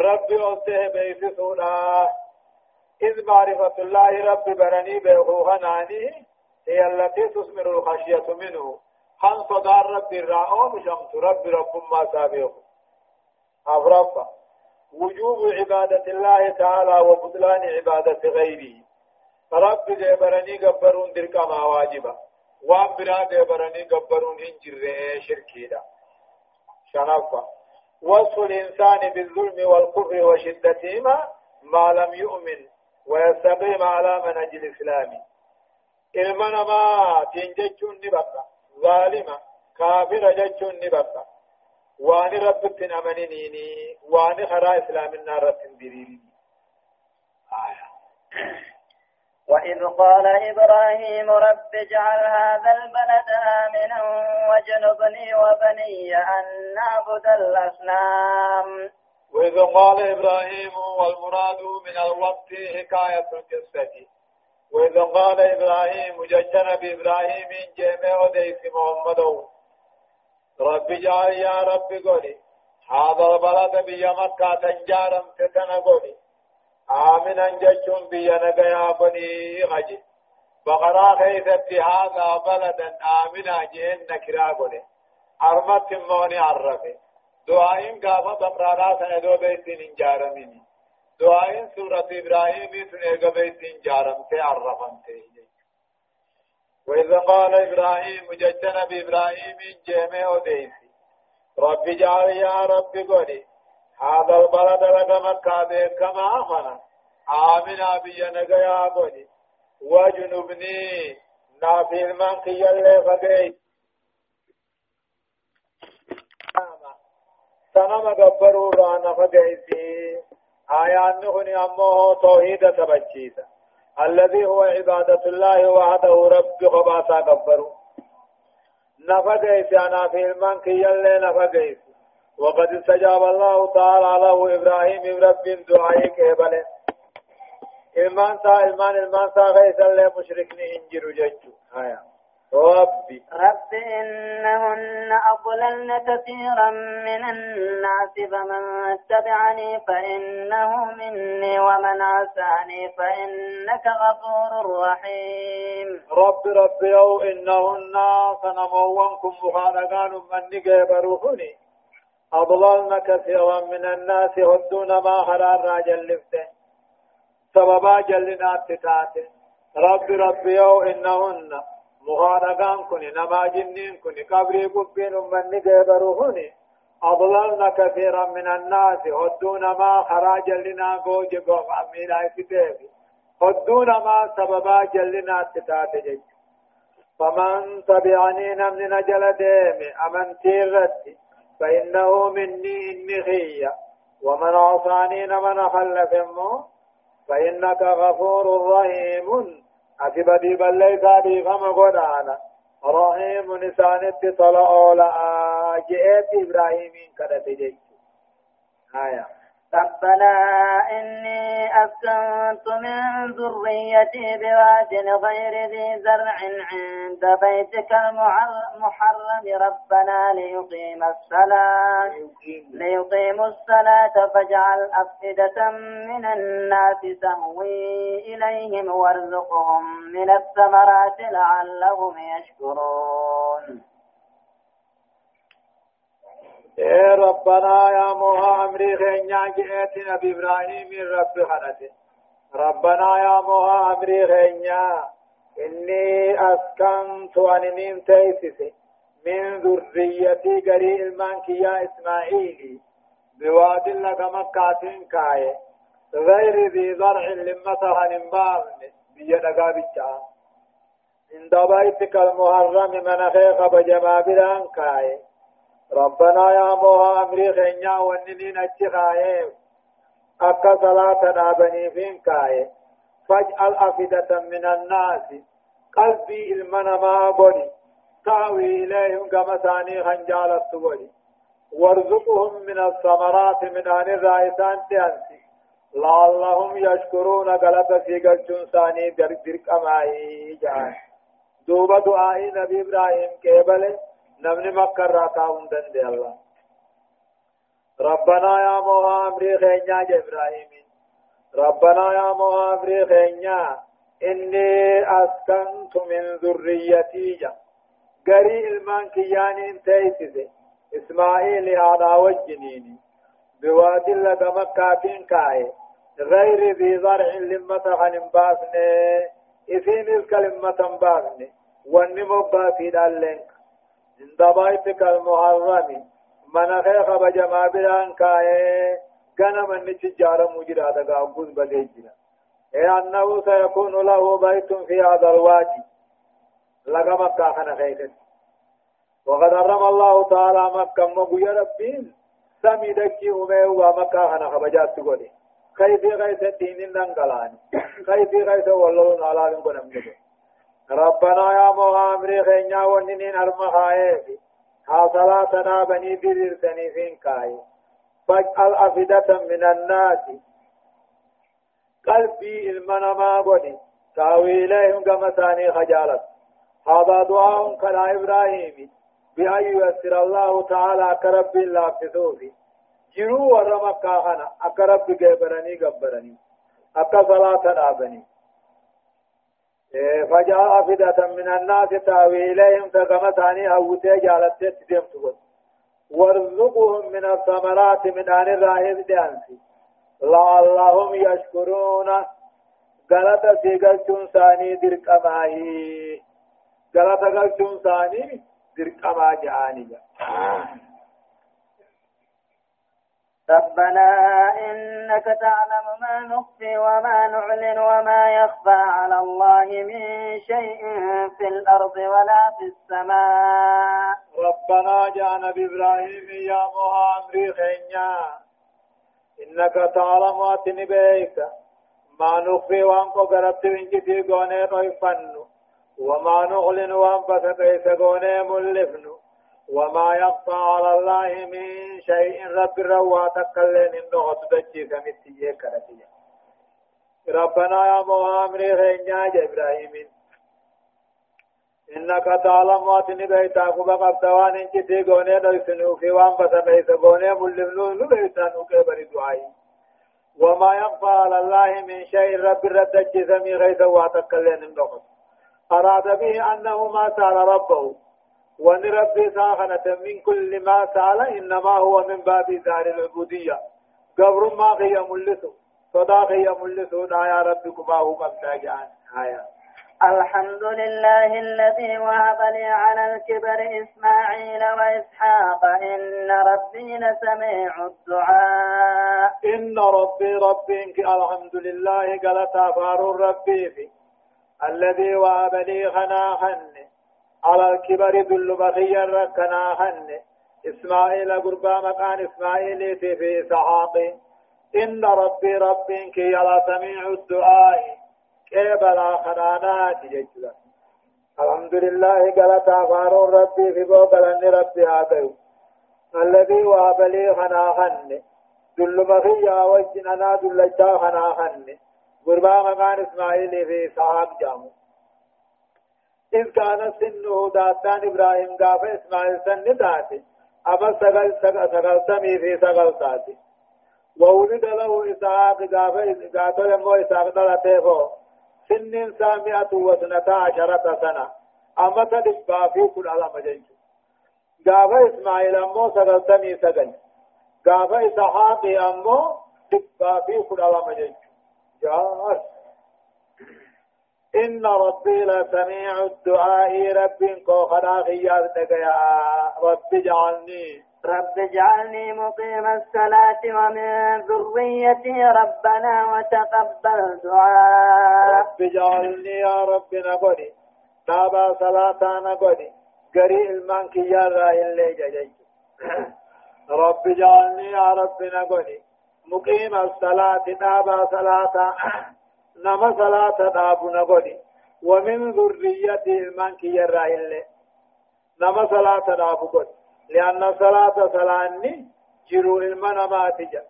ربي أوته بيسسونا إذ معرفة الله رب برني بيغوغناني هي التي تثمر الخشية منه. خان صدار رب الرأو بشمس؟ رب رب ما سابقه. أفرفا وجوب عبادة الله تعالى وبطلان عبادة غيره رب جبرني قبرون درك ما واجبا. وان برا جبرني قبرون هنجر شركي دا شنفا وصف الإنسان بالظلم والكفر وشدتهما ما لم يؤمن ويستقيم على منهج الإسلام. إلمنا ما تنججون نبقى. ظالمة. كافرة جتشون نبقى. وان رب أمنيني وان خرا إسلام النار تنبريني آية. وإذ قال إبراهيم رب اجعل هذا البلد آمنا واجنبني وبني أن نعبد الأصنام. وإذ قال إبراهيم والمراد من الوقت حكاية القصة. وإذ قال إبراهيم ججنا بإبراهيم جميع وديس محمد. رب اجعل يا رب قولي هذا البلد بي مكة تنجارم تتنا قولي. آمنا ججم بي نقيا بني غجي بقرا خيثت هذا بلدا آمنا جهن نكرا قولي أرمت موني عرفه دعائن قافة بقرانا سندو بيتين انجارمين دعائن سورة إبراهيم سنيق بيتين جارمتي عرفمتي وإذا قال إبراهيم ججنا بإبراهيم جيمه وديسي رب جعل يا رب قولي هذا البلد لك مكة كما أمنا آمنا بينك يا قولي وجنبني نافي المنقي اللي فقيت سنما قبروا رانا فقيسي آيان نغني أمه توحيد تبجيسا الذي هو عبادة الله وحده رب خباسا قبروا نفقيسي أنا في المنك يلي نفقيسي وقد استجاب الله تعالى له إبراهيم رب دعائي كيبله إلمان سا إلمان إلمان سا غيث اللي مشركني إنجر ججو آيان ربي. رب إنهن أضللن كثيرا من الناس فمن تبعني فإنه مني ومن عساني فإنك غفور رحيم. رب رب يو إنهن سنموانكم بخارقان من نقبروهني أضللن كثيرا من الناس هدون ما حرار راجل لفته سببا جلنا تتاته. رب رب يو إنهن مخانقان كن نما جنين كن قبري قبين من قبرهن أضللنا كثيرا من الناس هدون ما خراج لنا قوج قوم أمين آيكتابي هدون ما سببا جلنا تتاتجج فمن تبعني نمن نجل ديمي أمن تيرتي فإنه مني إني خي. ومن عصاني من خلف فإنك غفور رحيم. أتبدي ديبا ليس بي فما قدانا رحيم نسانت طلعوا لآجئت إبراهيم كدت جيت آية. ربنا إني أسكنت من ذريتي بواد غير ذي زرع عند بيتك المحرم. ربنا ليقيم الصلاة ليقيموا الصلاة فاجعل أفئدة من الناس تهوي إليهم وارزقهم من الثمرات لعلهم يشكرون. إيه ربنا يا موها أمري خينيا جئتنا بإبراهيم رب خلته ربنا يا موها أمري خينيا إني أسكنت أنين تيسس من ذريتي قري المانك يا إسماعيلي بواد لك مكة كاي غير ذي ضرع لمتها نمبارن بيدقا بيتشا عند بيتك المحرم من خيخ بجما بلان ربنا يا موها أمري خينيا وننين اتخايف أكا صلاة نابني فين كاي فاجعل أفدة من الناس. قلبي المنما بني تاوي إليهم كما ثاني خنجالة بني. وارزقهم من الثمرات من أن الرائسان تأنسي لعلهم يشكرون غلط في قلتون ثاني درك أمائي جان دوب دعائي نبي إبراهيم كيبله نمني مكة راكاون دندي الله ربنا يا موها أمري خينيا جبراهيم ربنا يا موها أمري خينيا إني أسكنت من ذريتي قري المان كياني انتيسي إسماعيل على وجنيني بواد لك مكة غير ذي لمة عن باسني إثين الكلمة دالنك عند بيتك المحرم من خيخ بجما بلان كاي كان من نتجار مجرى دقا أبوز بليجنا إيه أنه سيكون له بيت في هذا الوادي لقى مكة خنا خيخت وقد حرم الله تعالى مكة مبويا ربين سمي دكي أمي ومكة خنا خبجات تقولي كيف غيث الدين دنقلان كيف غيث والله على لنقل ربنا يا مغامري خينيا وننين المخايف ها صلاتنا بني بذرتني فين كاي فاجعل أفدة من الناس. قلبي المنما قدي تاوي إليهم كما ثاني خجالت. هذا دعاء كلا إبراهيم بأن ييسر الله تعالى كرب الله في ثوبي جرو ورمك كاهنا. أكرب جبرني جبرني. أكا صلاة آبني فجاء أفدة من الناس تأوي إليهم كما ثاني أوتي جالت تدمت وارزقهم من الثمرات من آن الراهب دانسي. لعلهم يشكرون. غلطة سيغلتون ثاني درك أماهي غلطة غلطون ثاني درك أما جعاني ربنا إنك تعلم ما نخفي وما نعلن وما يخفى على الله من شيء في الأرض ولا في السماء. ربنا جعل بإبراهيم يا مهامري خينيا إنك تعلم واتني بيك ما نخفي وانكو قربت من جتي قوني وما نعلن وانفس كيس قوني ملفن وما يخفى على الله من شيء. رب الروا تكلن إنه تدجي كمتي كرتي ربنا يا مهامر خينيا إبراهيم إنك تعلم واتني بيتا قبا قبطوان إنك تيغوني دوسنو في وان بسميس غوني ملمنو لبيتانو كبري دعائي. وما يخفى على الله من شيء. رب الرد سمي غيث واتكلن إنه أراد به أنه ما سأل ربه. وان ربي ساخنة من كل ما سأل إنما هو من باب دار العبودية. قبر ما غي ملسو صدا غي ملسو يا ربي كما هو جان. آية. الحمد لله الذي وهب لي على الكبر إسماعيل وإسحاق. إن ربي لسميع الدعاء. إن ربي ربي الحمد لله قال تفار ربي في. الذي وهب لي خناخن على الكبر ذل بخيا ركنا هن. إسماعيل قربا مكان إسماعيل في إسحاق إن ربي ربي كي على سميع الدعاء. كيبلا خنانات جيجلا الحمد لله قال تافار ربي في بوغلن ربي هذا الذي وهب لي خناهن ذل بخيا وجننا ذل خناهن قربا مكان إسماعيل في إسحاق جامو. إذ كان سنه داتان إبراهيم قاف إسماعيل سن داتي أما سقل سقل سمي في سقل ساتي وولد له إسحاق قاف قاف يمو إسحاق دلته سن سامعة وسنة عشرة سنة. أما تدبا في كل على مجنج قاف إسماعيل أمو سقل سمي سقل. قاف إسحاق أمو دبا في كل على مجنج جاءت إن ربي لسميع الدعاء. رب كوخنا خيار يا رب اجعلني رب اجعلني مقيم الصلاة ومن ذريتي ربنا وتقبل دعاء. رب اجعلني يا رب نقولي. تابا صلاة نقولي. قري المانك يا رأي اللي جاي رب اجعلني يا رب نقولي. مقيم الصلاة تابا صلاة. نما صلاة دابنا قدي ومن ذريته المنك يرى إلا نما صلاة دابو قدي لأن صلاة صلاة جرو المنا ما تجا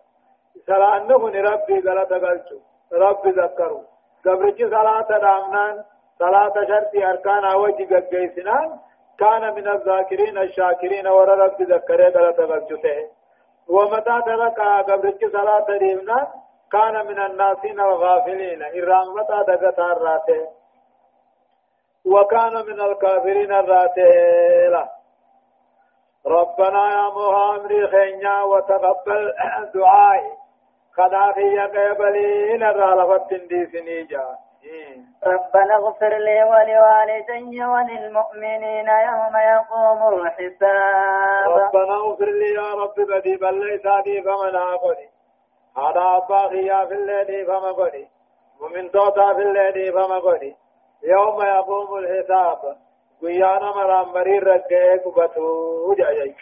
صلاة نهن ربي غلط قلتو ربي ذكروا قبرتي صلاة دامنان صلاة شرطي أركان أوجي قيسنان كان من الذاكرين الشاكرين ورى ربي ذكره غلط قلتو ومتى ترك قبرتي صلاة ديمنان كان من الناسين الغافلين إرامتا دقتا الراته وكان من الكافرين الراته ربنا يا مهامري خينيا وتقبل دعائي. خداخي قبلي نرالفت دي سنيجا ربنا اغفر لي ولوالدي وللمؤمنين يوم يقوم الحساب. ربنا اغفر لي يا رب بدي بل ليس دي فمن أقولي. هذا أبا في الليل فما قولي ومن توتا في الليل فما قولي يوم يقوم الحساب قيانا مرام مرير رجعه قبطو جاي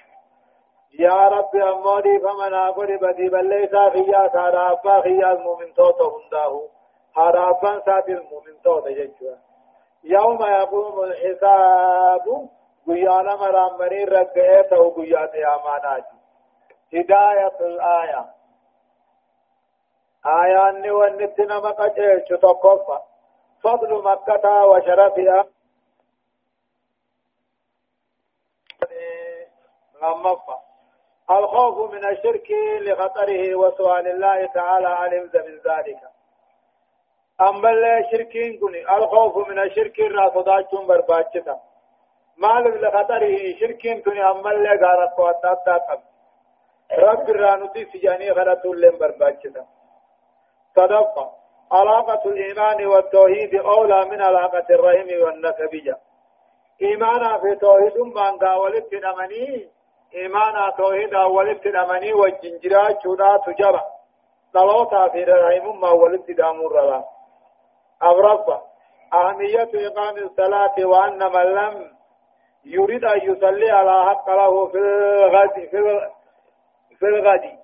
يا رب أمودي فمنا قل بدي بل ليس أبا خيا المؤمن توتو هنداه هارا أبا سات المؤمن توتو ججوا يوم يقوم الحساب قيانا مرامري رقئته قيات يا ماناجي هداية الآية آية أني ونتنا مقجيش تقفى فضل مكة وشرفها غمفة الخوف من الشرك لخطره وسؤال الله تعالى علم من ذلك أما الشركين كني الخوف من الشرك الرافضات برباچتا مال لخطره شركين كني أما اللي غارت قواتات رب الرانوتي سجاني غلطوا لهم برباچتا صدقة. علاقة الإيمان والتوحيد أولى من علاقة الرحم والنسبية إيمانا في توحيد من قاولت نمني إيمانا توحيد أولت نمني والجنجرات شودا تجرى صلوتا في الرحم ما ولت دامور رلا أبرفة أهمية إقام الصلاة وأن من لم يريد أن يصلي على حق له في الغد في الغد.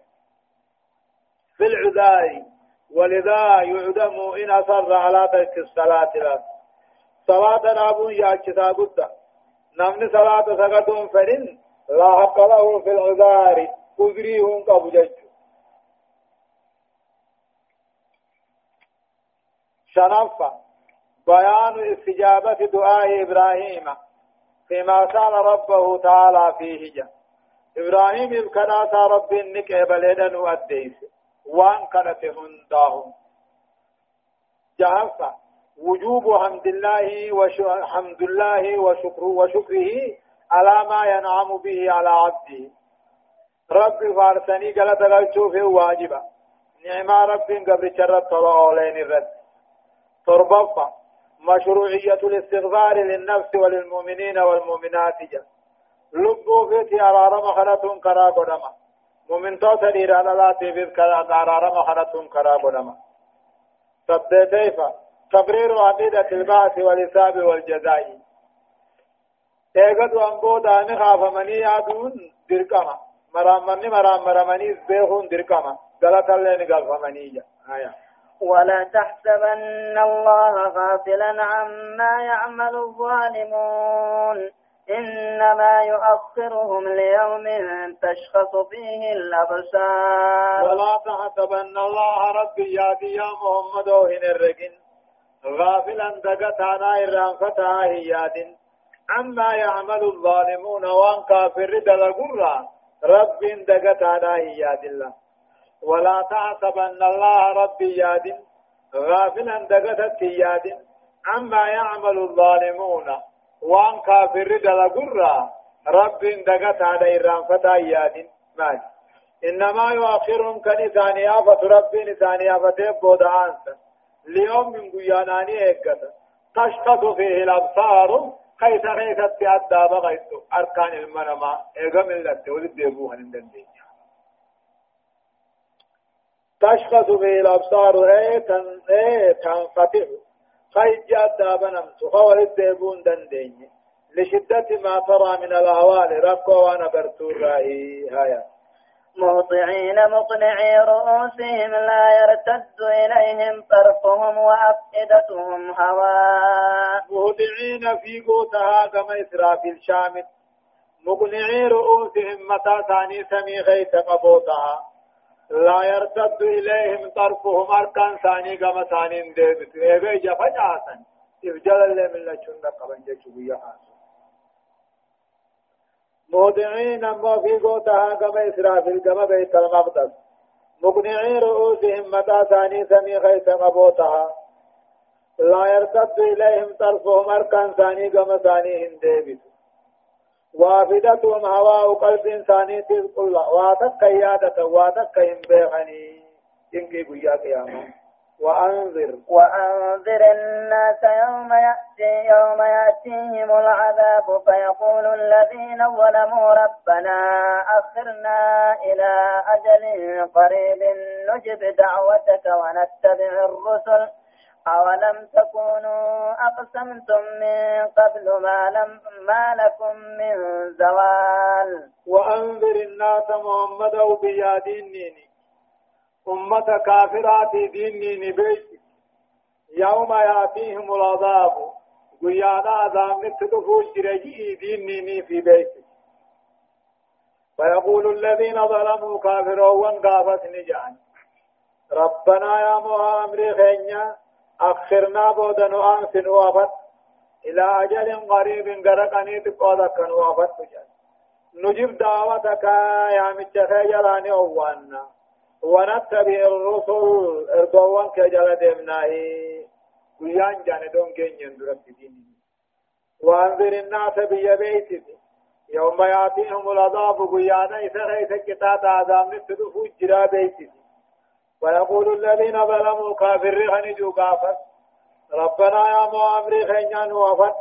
في العذار ولذا يعدم إن أصر على ترك الصلاة له. صلاة نابون يأكسا قد نمن صلاة سقطون فنن لا حق له في العذار. أذريهم قبجج شنفة بيان استجابة دعاء إبراهيم. فيما سأل ربه تعالى فيه جا. إبراهيم إبكنا رب إنك إبلينا وأديس وان كانت هنداهم جهفة وجوب حمد الله وحمد الله وشكره وشكره على ما ينعم به على عبده رب فارسني قال تغلتو في واجبة نعم رب قبل شرط طلعولين الرد تربطة مشروعية الاستغفار للنفس وللمؤمنين والمؤمنات جا لبو فيتي أرارم خلطون كرا قدما مؤمن تو تدير على لا تبيذ كذا قرار مخرتهم كراب لما كيف تقرير عقيدة البعث والحساب والجزاء ايغد وانبو داني خاف مني يادون دركما مرامني مرام مرمني بيخون دركما غلط اللي نقل فمني آية ولا تحسبن الله غافلا عما يعمل الظالمون. إنما يؤخرهم ليوم تشخص فيه الأبصار. ولا تحسبن الله ربي ياتي يا محمد وهن الرقن غافلا دقتانا إرام فتاة ياد عما يعمل الظالمون وان كافر دلقرا رب دقتانا ياد الله ولا تحسبن الله ربي ياد غافلا دقتت ياد عما يعمل الظالمون وان كافر دلقرا رب دقت على إرام فتا ياد مال إنما يؤخرهم كنساني آفة رب نساني آفة بودعان ليوم من قياناني إيقظة تشخص فيه الأبصار كيف كيف تأدى بغيت أركان المنما إيقام اللت ولد يبوها لندن تشخص فيه الأبصار إيه تنفتح خيجات دابنم تخول الديبون دندين لشدة ما ترى من الأهوال ركو وأنا برتور راهي هايا مهطعين مقنعي رؤوسهم لا يرتد إليهم طرفهم وأفئدتهم هواء مهطعين في قوتها كما إسرافيل شامت مقنعي رؤوسهم متى ثاني سمي غيث قبوتها لا يرتد إليهم طرفهم أركان ثاني كما ثاني ديبت إيبي جفا جاسا إفجل اللي من لچون قبن جشوية حاسو موضعين أما في قوتها كما إسرافيل كما بيت المقدس. مقنعي رؤوسهم متى ثاني سمي خيس قبوتها لا يرتد إليهم طرفهم أركان ثاني كما ثاني هندبت وافدتهم هواء قلب إنساني تذكر واتك قيادة واتك ينبغني إنك بيا قيامة. وأنذر. وأنذر الناس يوم يأتي يوم يأتيهم العذاب. فيقول الذين ظلموا ربنا أخرنا إلى أجل قريب نجب دعوتك ونتبع الرسل. أولم تكونوا أقسمتم من قبل ما, لم ما لكم من زوال؟ وأنذر الناس محمد وبياديني أمة كافرات ديني بيت. يوم يأتيهم العذاب. ويانا عذاب نتدفو جرجي ديني في بيت. فيقول الذين ظلموا كافرون قافت نجان ربنا يا مؤامر خينيا. أخرنا بودن أنس وافت إلى أجل قريب غرقني تقودك وافت نجيب دعوتك يا متخيلاني أوانا ونتبع الرسل ارضوان كجل دمناهي قيان جاني دون كين يندرت ديني وانذر الناس بي بيتي يوم ياتيهم العذاب قيانا إذا غيث كتات عذاب نتدفو جرا بيتي ويقول الذين ظلموا كافر خنجوا قافت ربنا يا مؤمري خينيان وافت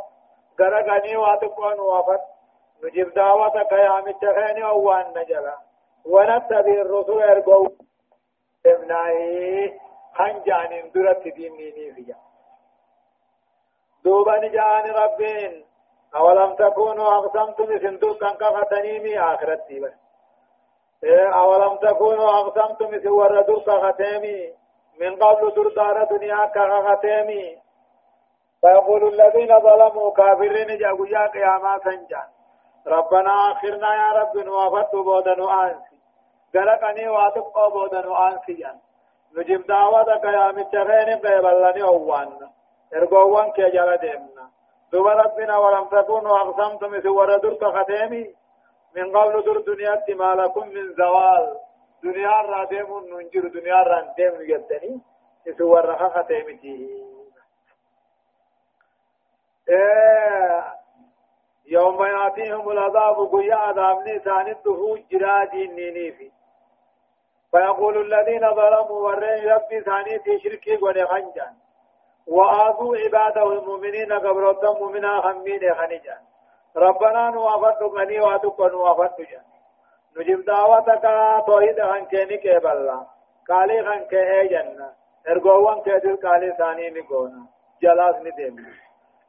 غرقني واتقوان وافت نجيب دعوتك يا متخيني ووان نجلا. ونتبع الرسل ارقوا إمناي. خنجان درت ديني فيها دوبا نجان ربين. أولم تكونوا أقسمتم سندوق كان كفتنيمي آخرتي بس أولم تكونوا أقسمتم سور درك ختامي من قبل دردار دنيا كختامي فيقول الذين ظلموا كافرين جاءوا يا قياما سنجان ربنا آخرنا يا رب نوافت بودا نؤانسي قلقني واتقوا بودا نؤانسي جان نجيب دعوتك يا متخين قيبلني أوانا إرقوان كي جل ديمنا دوبا ربنا ولم تكونوا أقسمتم سور درك ختامي من قبل در دنيا ما لكم من زوال. دنيا را ديم ننجر دنيا را ديم نجدني سور رخا ختامتي إيه يوم يأتيهم العذاب قيا عذابني ثاني الدفوج جرادي نينيفي فيقول الذين ظلموا ورين ربي ثاني في شركي ونخنجان وآذوا عباده المؤمنين قبرت مؤمنا خمين خنجان. ربنا نوافد غني واتق نوافد جان نجيب دعوتك توحيد خان كيني كيبلا قالي خان كي جنة. ارغوان كيدل قالي ثاني نقونا جلاس ندم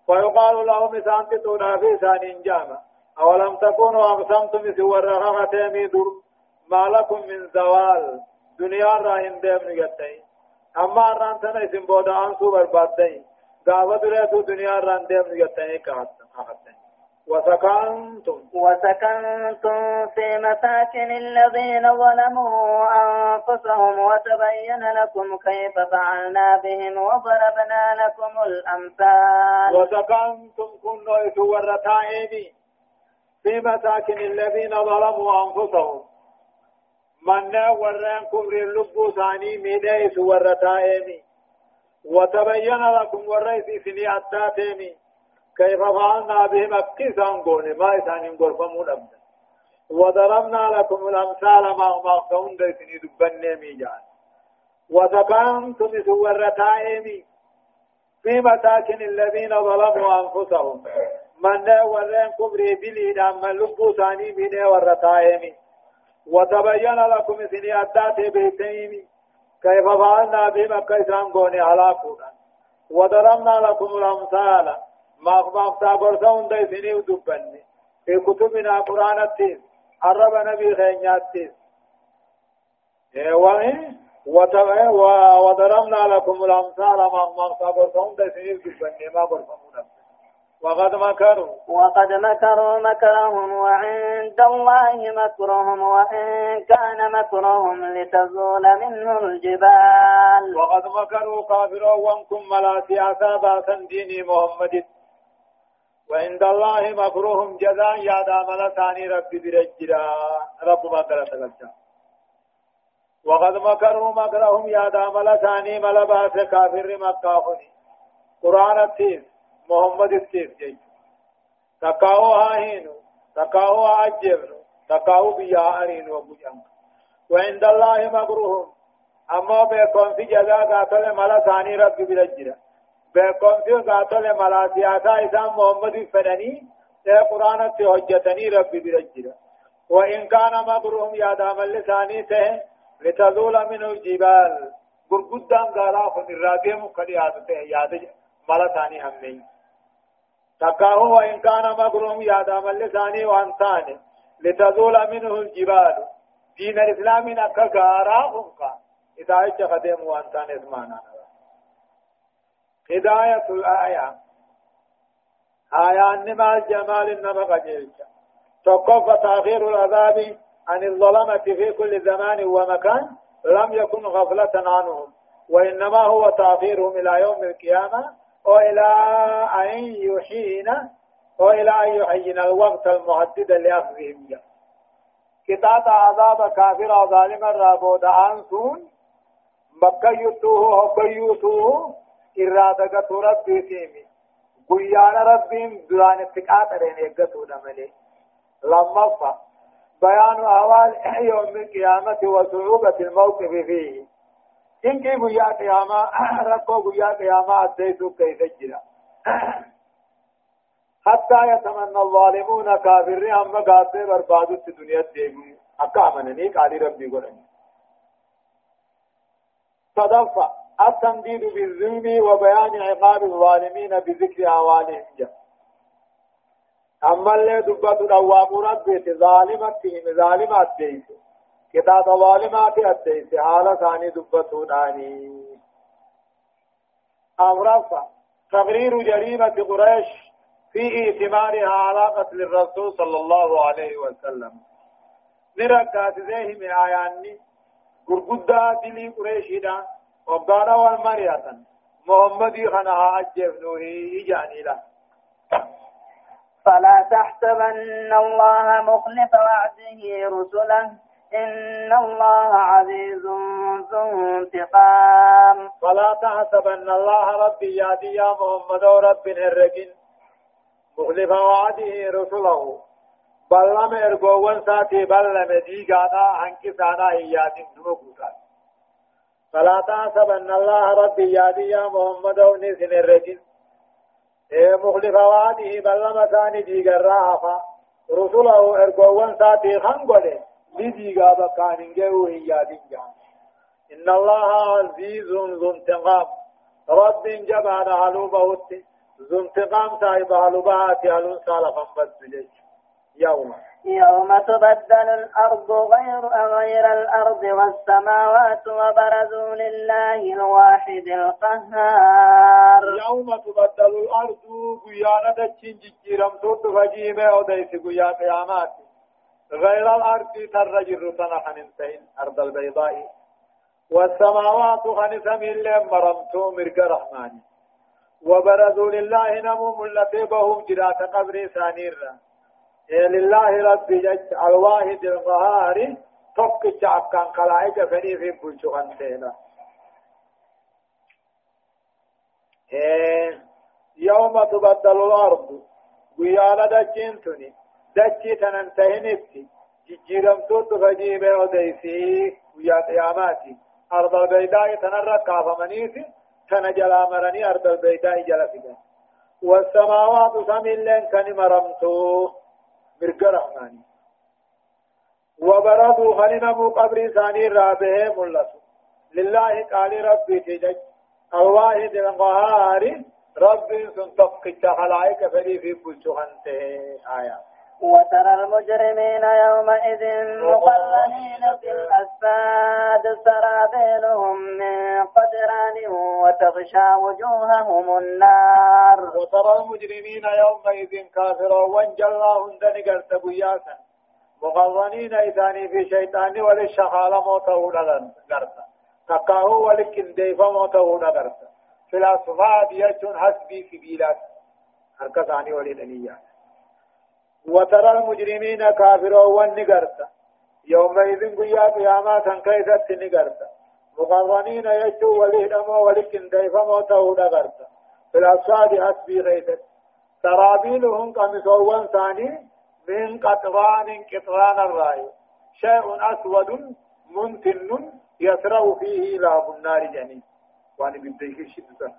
فيقال لهم سانت تونا في ثاني جامع أولم تكونوا أقسمتم سوى الرخاة ميدور ما لكم من زوال. دنيا راهن ديم نجتين أما ران سنة اسم بودا أنسو بربادين دريتو دنيا ران ديم نجتين كهتين وسكنتم. وسكنتم في مساكن الذين ظلموا أنفسهم وتبين لكم كيف فعلنا بهم وضربنا لكم الأمثال. وسكنتم كنوا يتورتائني في مساكن الذين ظلموا أنفسهم. من ورين كبر اللب ثاني ميدا يتورتائني وتبين لكم ورئيس سني أتاتيني كيف فعلنا بهم أكسان قوني ما إسان غرفمون أبدا وضربنا لكم الأمثال ما مغفون ديسني دبني ميجان وسكنتم سور تائمي في مساكن الذين ظلموا أنفسهم. من كبري بلي دام لبو ثاني من وتبين لكم سني أدات بيتيمي كيف فعلنا بهم؟ أكسان قوني على وضربنا لكم الأمثال ما ما تابر سون ده سني ودبني في كتبنا قرآن التيس عرب نبي خينياتيس وإيه وضربنا لكم الأمثال ما ما تابر سون ده سني ودبني ما برسمونا وقد مكروا وقد مكروا مكرهم وعند الله مكرهم وإن كان مكرهم لتزول منه الجبال وقد مكروا كافروا وانكم ملا سياسة باسا ديني محمد وعند الله مكروهم جزاء يا دامل ثاني رب برجرا رب ما قرأت وقد مكروا مكرهم يا ثاني مل باس كافر قرآن محمد جي تقاو هاهين تقاو تقاو بيا أرين وعند الله مكروهم. أما في جزاء قاتل مل ثاني رب برجرا بكم في قاتل ملاسياتا إسان محمد فدني يا قرآن في حجتني ربي برجل وإن كان مبرهم يا دام اللساني ته لتزول منه الجبال غرغدان غالا فن الراقم قد يادته ياد ملتاني همين تكاهو وإن كان مكرهم يا دام اللساني وانتاني لتزول منه الجبال دين الإسلام أكا غارا أمكا إذا أجت خدم وانتان اسمانا هداية الآية آية نما الجمال إنما قجيلك تقف تأخير العذاب عن الظلمة في كل زمان ومكان لم يكن غفلة عنهم وإنما هو تأخيرهم إلى يوم القيامة وإلى أن يحين وإلى أن يحين الوقت المحدد لأخذهم كتاب عذاب كافر وظالم الرابود آنسون بكا يتوه ربي تيمي قيان ربهم دلان اتقاط رين يقتو دملي لما فا بيان أهوال يوم القيامة وصعوبة الموقف فيه إن كي قيا قيامة ركو قيا قيامة أديسو كيف جرا حتى يتمنى الظالمون كافرين أما قاتل بربادو في دنيا ديمو أكا أمنني قال ربي قرني صدفة التمديد بالظلم وبيان عقاب الظالمين بذكر أوانهم أما اللي دبت دوام ربي ظالمة ظالمة أديس كتاب ظالمات أديس حالة ثاني دبت داني. أمرفة تقرير جريمة قريش في ائتمارها على قتل الرسول صلى الله عليه وسلم. نركات ذيه من آياني غرغدا دلي قريشنا وقانا والمرية محمد خنها أجف نوهي إجاني له. فلا تحسبن الله مخلف وعده رسله إن الله عزيز ذو انتقام. فلا تحسبن الله ربي يادي يا محمد رب الرجل مخلف وعده رسله. بلما ارغوون ساتي بلما ديغانا هنكي سانا هياتين نوغوتا فلا تحسبن الله ربي يادي يا محمد ونسن الرجل إيه مخلف وعده بلما ثاني ديغرا رسله ارغوون ساتي خنغولي لديغا بكان جو هياتين جان إن الله عزيز ذو انتقام. رب جبان علوبه ذو انتقام صاحب علوبات علون سالفا بس يوم. يوم تبدل الأرض غير غير الأرض والسماوات وبرزوا لله الواحد القهار. يوم تبدل الأرض قيانة دچين جيرم صوت فجيمة وديس قيا قيامات. غير الأرض ترجر تنحن انتهين أرض البيضاء. والسماوات خنسم اللي مرمتو مرق رحماني. وبرزوا لله نمو ملتي بهم جرات قبر سانير. لله رب جج الواحد القهار توك كان خلائق فني في بلشغن تينا. يوم تبدل الأرض قيانا دجين تني دجي تننتهنتي ججيرم توت فجيبه وديسي ويا قياماتي أرض البيداء تنرى كافمنيسي تنجلا مرني أرض البيداء جلسي والسماوات سمين كان مرمتو. مرق رحماني وبرضوا خننمو قبر ثاني رابه ملسو لله قال ربي تجج الواحد القهار رب سنتقك خلائك فلي في كل شغنته آيات وترى المجرمين يومئذ مقرنين في الأسفاد سرابيلهم من قدران وتغشى وجوههم النار. وترى المجرمين يومئذ كافرا وانجلاهم دنقر تبياسا مقرنين إذاني في شيطان وللشخال موته لغرتا تقاهو ولكن موته لغرتا في الأسفاد يجن حسبي سبيلات حركتاني ولدنيات وترى المجرمين كافرون ونقرتا يومئذ قيا قيامات كيست نقرتا مقرنين يجو ولهدمو ولكن ديفمو تو نقرتا في الأصحاب حسبي غيثت. سرابيلهم قمصوان ثاني من قطران قطران الرأي. شيء أسود منتن يسرع فيه لاب النار جنين. وأنا بديك الشدة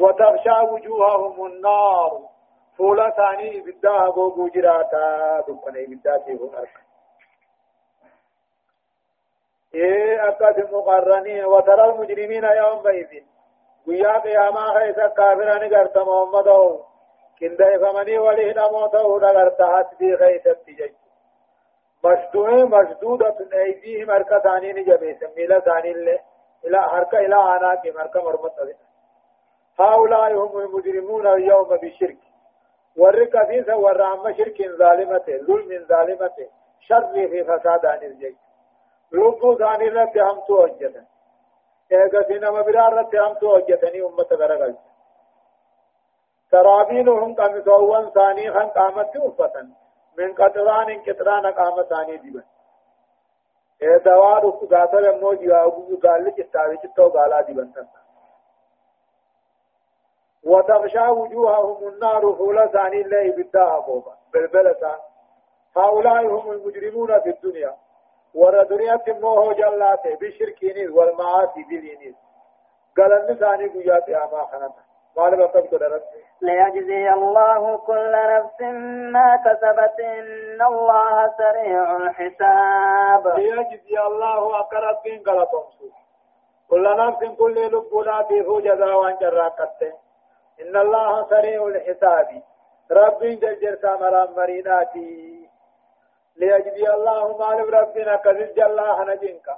وتغشى وجوههم النار. فولا ثاني إبدا غوغو جراتا دكنا إبدا سيهون أرك إيه أكاد مقرنين وترى المجرمين يومئذ ويا قياما خيس كافرا نغرت محمد كنده فمني وليه نموته نغرت حسبي خيس التجج مشدوه مشدودة أيديهم أركا ثاني نجبه سميلا ثاني اللي إلى حركة إلى عناك مركة مرمت هؤلاء هم المجرمون اليوم بالشرك ورق فيسا ورعم شرك ظالمة ظلم ظالمة شر في فساد عن الجيش لبو ثاني رت هم توجتا ايغا سينما برار رت هم توجتني أمة غرغل سرابيلهم قمصوان ثاني خان قامت أفتا من قطران قطران قامت ثاني ديبا اے دوار اس گاتر مو جوا ابو گال چتاوی چتو گالا ديبن تنتا وتغشى وجوههم النار فولا ثاني الله بالداء بوبا. بلبلة هؤلاء هم المجرمون في الدنيا. ورا دنيا تموه جلاته بشركين والمعاصي دلينيس قال النساني قيات قال بقد قدرت ليجزي الله كل نفس ما كسبت إن الله سريع الحساب. ليجزي الله أقرب من قلتهم كل نفس كل لبنا فيه جزاء وان جراكته. إن الله سريع الحساب. رب جرجر سامرا مريناتي. ليجزي الله مال ربنا كذل جلا نجنك.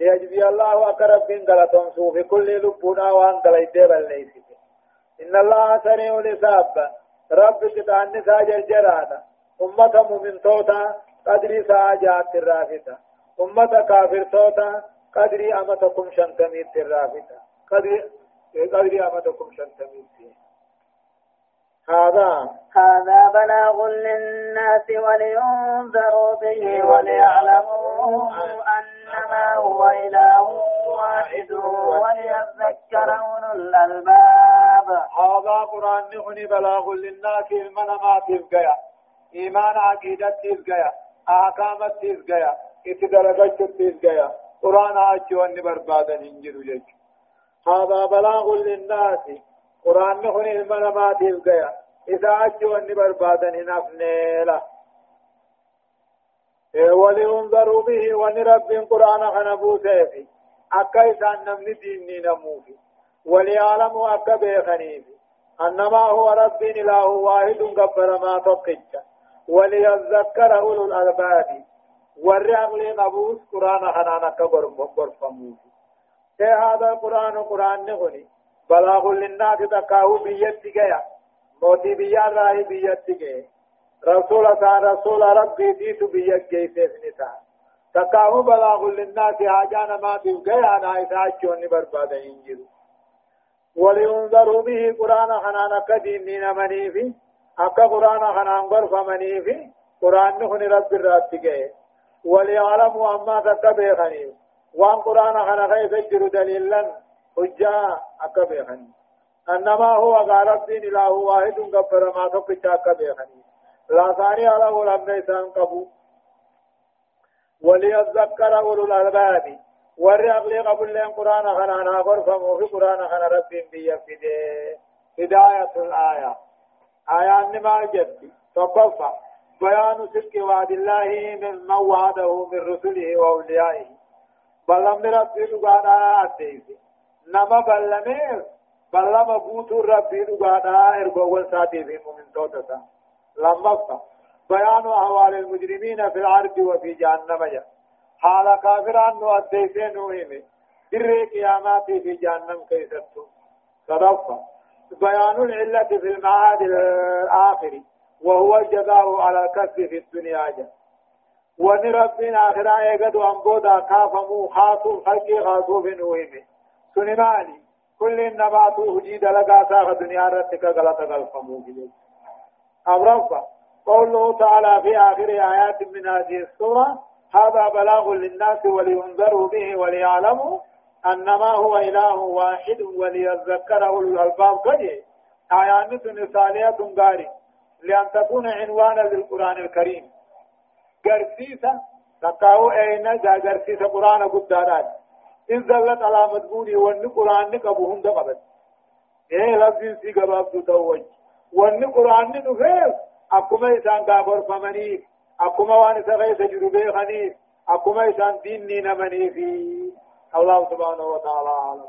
ليجزي الله أقرب من غلطون سوف كل لبنا وأن غليت بل إن الله سريع الحساب. رب كتان ساجر جرانا أمة مؤمن توتا قدري ساجات الرافتا أمة كافر توتا قدري أمتكم شنتميت الرافتا قدري أمدكم شنتمين هذا. هذا بلاغ للناس ولينذروا به وليعلموا أنما هو إله واحد وليذكر أولو الألباب. هذا قرآن نحن بلاغ للناس المنامات الجاية إيمان عقيدة الجاية أحكام الجاية اتدرجت الجاية قرآن أجوان بربادا إنجل جيش هذا بلاغ للناس. قرآن نخن المنامات القيا إذا أجوا أني بربادا هنفنيلا ولينظروا به ونرب قرآن خنبو سيفي. أكا إسان نمني ديني نموفي. وليعلموا أكا بيخنيفي. أنما هو رب إله واحد قبر ما تقج وليذكر أولو الألباب. والرعب نبوس قرآن خنانا كبرفموفي تي هذا القرآن قرآن نغني بلاغ للناس تكاو بيت جيا موتي بيا راهي بيت جيا رسول سان رسول ربي ديت بيت جيا سيسنتا تكاو بلاغ للناس حاجانا ما في جيا أنا إساجوني برباد إنجل ولينذروا به قرآن خنانا كدين مني في أكا قرآن خنان غرف مني في قرآن نغني رب الرات جيا وليعلموا أما تكبه خنيف وان قرآن خنا خيف جر دليلا حجة أكبيخني أنما هو قال ربين إله واحد غفر ما تقش أكبيخني لا ثاني على ولم نيسان قبو. وليذكر أولو الألباب. والرقل قبل لهم قرآن خنا ناقر فمو في قرآن خنا ربين بيفده هداية الآية. آية نما جد. تقفى. بيان صدق وعد الله من وعده من رسله وأوليائه. بلم ربي دغانا اديسي نما بلمه بلم بوتو ربي دغانا ارغو ساتي في مؤمن توتا لما بيان احوال المجرمين في الأرض وفي جهنم يا حال كافران نو اديسي نوهم در قيامات في جهنم كيفتو صدفة بيان العلة في المعاد الآخر وهو الجزاء على الكسب في الدنيا جل وني ربنا آخرا يقدو أنبودا كافمو خاصو خلقي خاصو في نوهم سنمالي كل إنما تو هجي دلقا ساخ دنيا رتك غلط غلفمو بلي أبرفا قوله تعالى في آخر آيات من هذه السورة هذا بلاغ للناس ولينذروا به وليعلموا أنما هو إله واحد وليذكر أولو الألباب قد آيات مثالية غاري لأن تكون عنوانا للقرآن الكريم. غرسيسا تقاو اينا جا غرسيسا قرآن قدارات إن زلت على مدبوري وان قرآن نقبهم دقبت إيه لفظين سي قباب توج وان قرآن نفير أكما إسان دابر فمنيف أكما وان سغيس جربي خنيف أكما إسان دين نينا منيفي الله سبحانه وتعالى عالم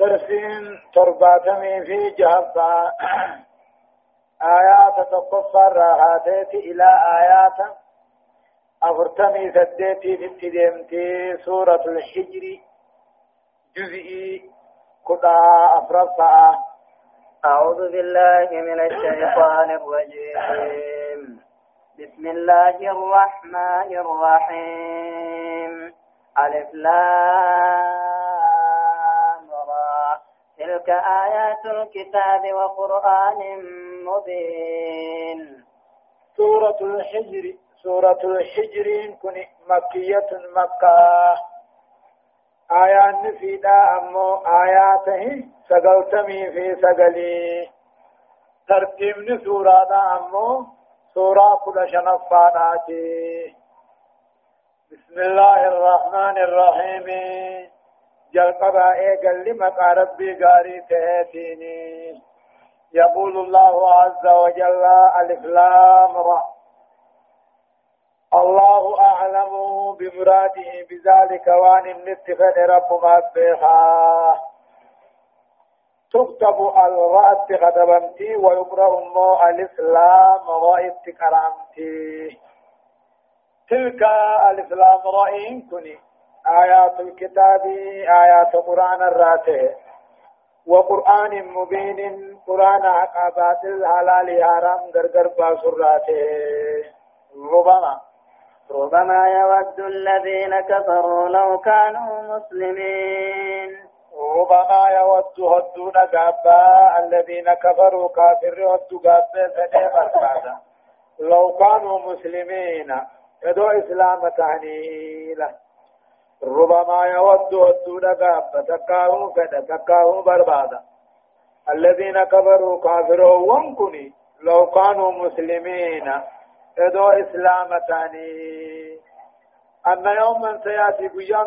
درسين ترباتمي في جهبا آيات تقفى الراحاتات إلى آيات أفرتمي سديتي في التدمتي سورة الحجر جزئي كدا أفرفا أعوذ بالله من الشيطان الرجيم. بسم الله الرحمن الرحيم. ألف لام. تلك آيات الكتاب وقرآن مبين. سورة الحجر سورة الحجر كن مكية مكة. آيات نفيدا أمو آياته سقلتمي في سقلي. ترتيب سورة أمو سورة كل شنفاناتي. بسم الله الرحمن الرحيم. جل قبائي قل لما ربي قاري تهتيني يقول الله عز وجل ألف لام را. الله أعلم بمراده بذلك وأن النتفن رب ما بها تكتب الرأس غدبمتي ويقرأ مو الإسلام رأيت كرامتي تلك الإسلام رأيين كني آيات الكتاب آيات قرآن الراته وقرآن مبين قرآن عقابات الحلال حرام غرغر باسراته ربما. ربما يود الذين كفروا لو كانوا مسلمين. ربما يود هدون قابا الذين كفروا كافر هدو قابا سنة لو كانوا مسلمين يدو إسلام تعنيلا ربما يود ودون قابا تكاهم فدا تكاهم بربادا. الذين كفروا كافروا وانكني لو كانوا مسلمين. يدو إسلام تعني أن يوما سيأتي بيان